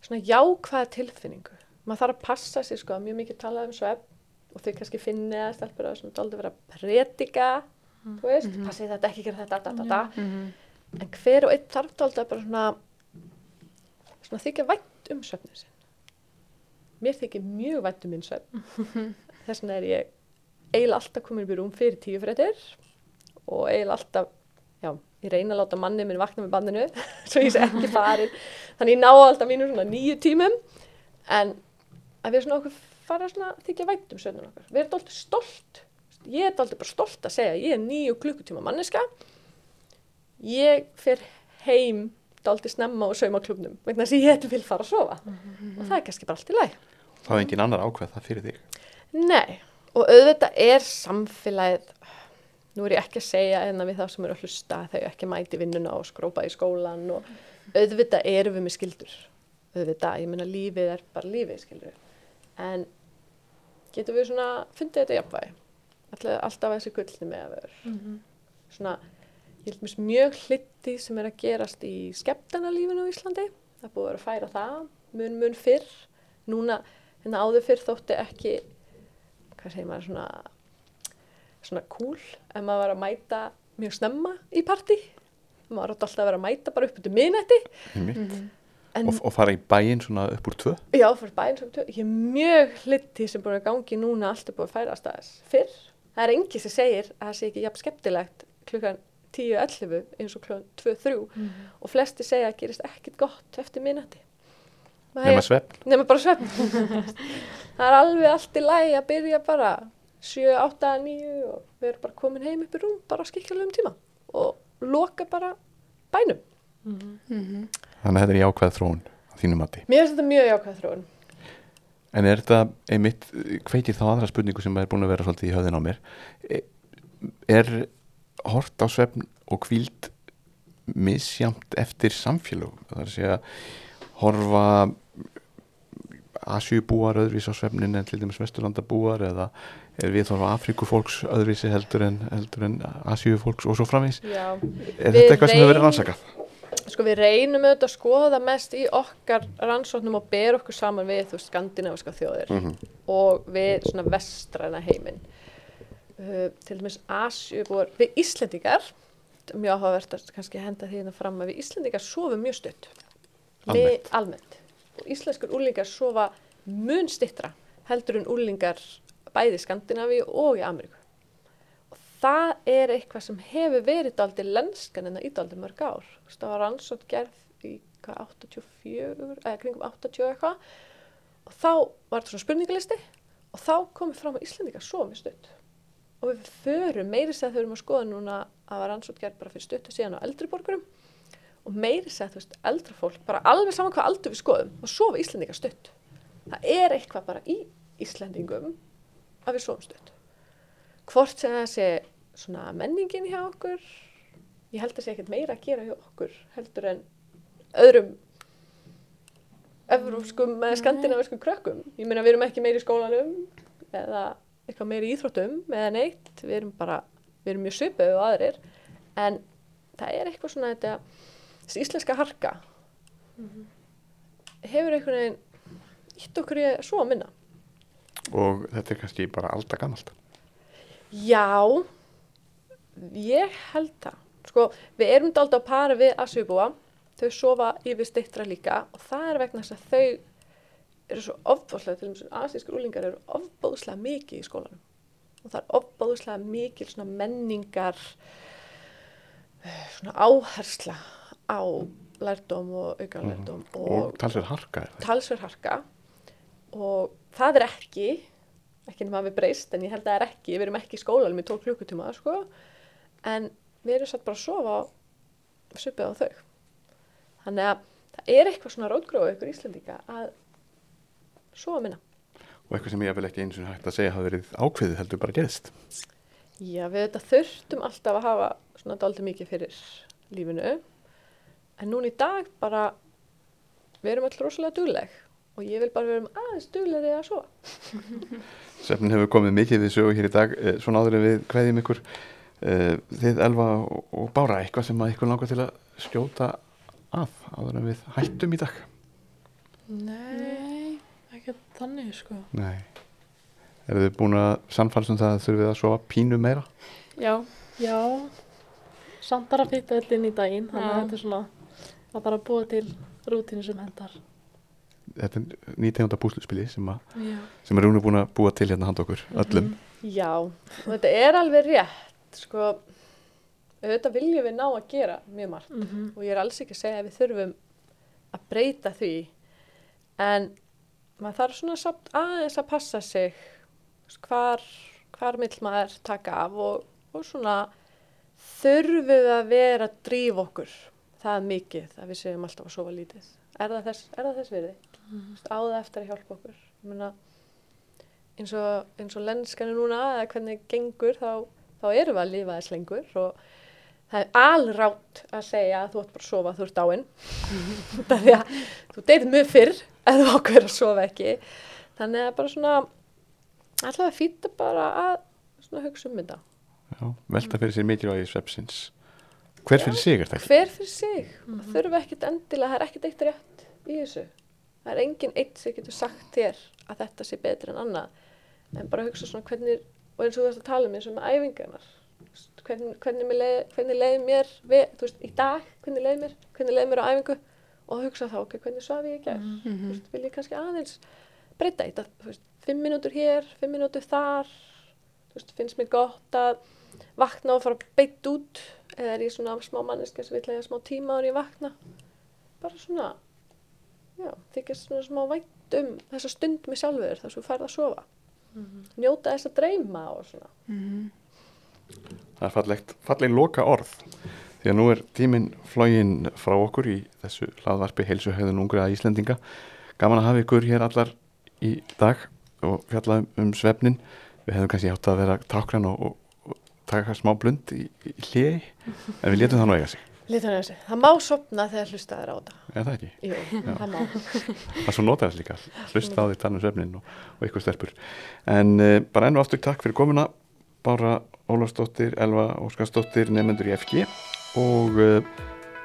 svona jákvæða tilfinningu. Maður þarf að passa sig sko, mjög mikið talað um svefn og þau kannski finni að stelpur að svona dálítið vera að predika þú veist, passið þetta ekki gera þetta da, da, da. en hver og einn þarf að bara svona svona þykja vænt um svefnið sinn. Mér þykir mjög vænt um minn svefn. Þess vegna er ég eiginlega alltaf komin upp í rúm fyrir tíu fréttir og eiginlega alltaf ég reyna að láta manni minn vakna með bandinu svo ég sé ekki farin þannig ég ná alltaf mínu svona nýju tímum. En að við svona okkur fara svona þykja vænt um svefnum okkar. Við erum alltaf stolt. Ég er alltaf bara stolt að segja ég er nýju klukkutíma manneska ég fer heim dálítið snemma og sauma klubnum vegna þess að ég vil fara að sofa. Og það er kannski bara allt í læg Það er engin annar ákveð það fyrir þig. Nei, og auðvitað er samfélagið, nú er ég ekki að segja en við það sem eru að hlusta að þau ekki mæti vinnuna og skrópa í skólan og auðvitað erum við með skildur, auðvitað, ég meina lífið er bara lífið skildur, en getum við svona fundið þetta jafnvægi, alltaf, alltaf þessi gullni með að vera, svona, ég held mér mjög hlitti sem er að gerast í skemmtanalífinu á Íslandi, það búið að vera að færa það, mun mun fyrr, núna, hérna áður fyrr þótti ekki hvað segir maður svona svona cool ef maður var að mæta mjög snemma í partí. Maður átti alltaf að vera að mæta bara upp út um miðnætti. Einmitt. en Og, og fara í bæinn svona upp úr tvö. já, fyrir bæinn sem tvö. Ég er mjög hlitti sem búin að gangi núna allt er búin að færa að staðis fyrr. Það er engi sem segir að það sé ekki jafn skemmtilegt klukkan 10-11 eins og klukkan 2-3 og flesti segja að gerist ekkit gott eftir miðnætti. Nefna svepp. nema bara svefn það er alveg allt í lagi að byrja bara 7, 8, 9 og við erum bara komin heim upp í rúm bara á skikkilegum tíma og loka bara bænum Mhm. Þannig að þetta er jákvæð þróun á þínu mati. mér finnst þetta mjög jákvæð þróun En er þetta einmitt, hveitir þá aðra spurningu sem er búin að vera svolítið í höfðin á mér. E- Er hort á svefn og kvíld misjamt eftir samfélögum? Það er að segja, horfa Asjubúar öðruvís á svefnin en til dæmis Vesturlandabúar eða er við þorfa Afrikufólks öðruvísi heldur en, heldur en Asjufólks og svo framvís. Já. Er Við þetta eitthvað sem hefur verið reyn- rannsakað? sko við reynum auðvitað að skoða mest í okkar rannsóknum og bera okkur saman við þú veist skandinaviska þjóðir Mm og við svona vestræna heiminn uh, til dæmis Asjubúar, við Íslendingar mjög áhugavert að kannski henda því hérna fram að við Íslendingar sofum mjög stutt Almennt. Almennt og íslenskur úlingar sofa mun stittra heldur en úlingar bæði í Skandinavíu og í Ameríku. Og það er eitthvað sem hefur verið daldi lenskan en það í daldi mörg ár. Það var rannsótt gerð í hvað, 84 eða kringum 80 eitthvað. Og þá var þetta svona spurningalisti og þá komið fram að Íslendingar svo með stutt. Og við förum meiri segð þau erum að skoða núna að var rannsótt gerð bara fyrir stuttu síðan á eldri borgurum. Og meiri segð þú veist eldra fólk bara alveg saman hvað aldur við skoðum og sofa Íslendingar stutt. Það er eitthvað bara í Íslendingum að við sofum stutt. Hvort sem það sé svona menningin hjá okkur ég held að sé ekkert meira að gera hjá okkur heldur en öðrum evrópskum eða skandinaviskum krökkum. Ég meina við erum ekki meiri í skólanum eða eitthvað meiri í íþróttum eða neitt, við erum bara við erum mjög svipuð og aðrir. En það er eitthvað svona þetta þessi íslenska harka hefur einhvern veginn ítt okkur í að svo að minna Og þetta er kannski bara alltaf gammalt. Já, ég held það. Sko, við erum dálta á para við Asjubúa, þau sofa yfir stittra líka og það er vegna þess að þau eru svo ofbóðslega, til dæmis asískur úlingar eru ofbóðslega mikið í skólanum og það er ofbóðslega mikil svona menningar svona áhersla á lærdóm og aukalærdóm Mhm. Og talsverð harka er talsverð harka og það er ekki ekki að við breyst en ég held að það er ekki. Við erum ekki í skólanum í 12 klukkutíma sko. en við erum satt bara að sofa á svipið á þau. Þannig að það er eitthvað svona rótgróð ykkur Íslendinga að sofa minna. Og eitthvað sem ég vil ekki eins og hægt að segja hafa verið ákveðið heldur bara gerist. Já, við þetta þurftum alltaf að hafa svona dálítið mikið fyrir lífinu. En núna í dag bara við erum alltaf rosalega dugleg og ég vil bara vera um aðeins duglegri að sofa Svefnin hefur komið mikið við sögu hér í dag, eh, svona áður en við kveðjum ykkur. Eh, Þið Elva og- Bára, eitthvað sem að ykkur langar til að skjóta að áður en við hættum í dag? Nei, ekki þannig sko. Nei. Eru þið búin að sannfælst um það að þurfið að sofa pínu meira? Já, Já, samt bara að fitta öll inn í daginn, þannig að þetta er svona, það bara að búa til rútínu sem hendar. Þetta er nýtegunda púsluspili sem, sem er Rúna búin að búa til hérna handa okkur öllum. Já, og þetta er alveg rétt, sko, auðvitað viljum við ná að gera mjög margt Mhm. og ég er alls ekki að segja að við þurfum að breyta því, en maður þarf svona samt aðeins að passa sig, hvar, hvar mill maður taka af og, og svona þurfum við að vera að drífa okkur, það mikið að við segjum alltaf að sofa lítið. Er það þess, er það þess virði? Mm. Á það eftir að hjálpa okkur. Ég meina, eins og, eins og lenskanu núna eða hvernig gengur þá, þá erum við að lifa þess lengur og það er alrátt að segja að þú ætti bara að sofa þú ert er því að þú deyrir mjög fyrr ef þú ákveður að sofa ekki þannig að bara svona allavega fýta bara að svona hugsa um þetta Já, velta fyrir sér mikilvægi svepsins hver fyrir sig er þetta? hver fyrir sig? Og þurfa ekkert endilega, það er ekkert eitt rétt í þessu. Það er engin eitt sem getur sagt þér að þetta sé betri en annað. En bara hugsa svona hvernig og eins og þú veist að tala um eins og með æfingarnar. Hvernig, hvernig, leið, hvernig leið mér við, þú veist, í dag, hvernig leið mér hvernig leið mér á æfingu? Og hugsa þá ok, hvernig svaf ég í gær? Þú veist, vil ég kannski aðeins breyta í þetta þú veist, fimm mínútur hér, fimm mínútur þar. Þú veist, finnst mér gott að vakna og fara beitt út eða er ég svona smá manneska sem vil lega smá tíma ég vakna? Bara svona já, þykist svona smá vænt um þessa stund með sjálfur þar sem þú færð að sofa. Njóta þess að dreyma og svona. Það er fallegt, falleg loka orð því að nú er tíminn flógin frá okkur í þessu hlaðvarpi heilsuhauðun ungriða Íslendinga. Gaman að hafa ykkur hér allar í dag og fjalla um, um svefnin við hefðum kannski átt að vera tákran og, og taka smá blund í, í hliði en við letum það nú eiga sig. Það má sopna þegar hlustaðir á þetta. Er það ekki? Jú, það má. Það svo notaðast líka, hlusta á því tala um svefnin og, og ykkur stelpur. En uh, bara enn og aftur takk fyrir komuna Bára Ólafsdóttir, Elva Óskarsdóttir nefnendur í FG og uh,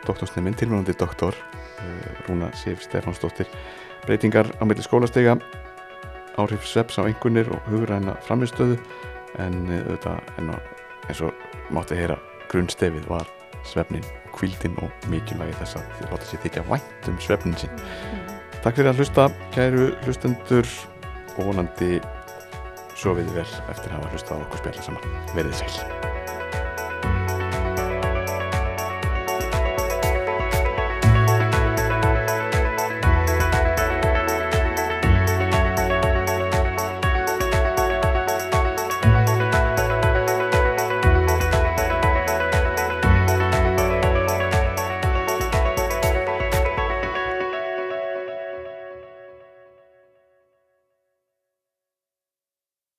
doktorsnefnin, tilvonandi doktor uh, Rúna Sif Stefánsdóttir. Breytingar á milli skólastega áhrif sveps á einhvernir og hugræna framistöðu en auðvitað en eins og mátti heyra grunnstefið var svefnin, kvildin og mikilvægi þess að þið láta sér þykja vænt um svefnin sinn Takk fyrir að hlusta, kæru hlustendur og vonandi sofið vel eftir að hafa hlustað á okkur spjalla saman. Verðið sæl.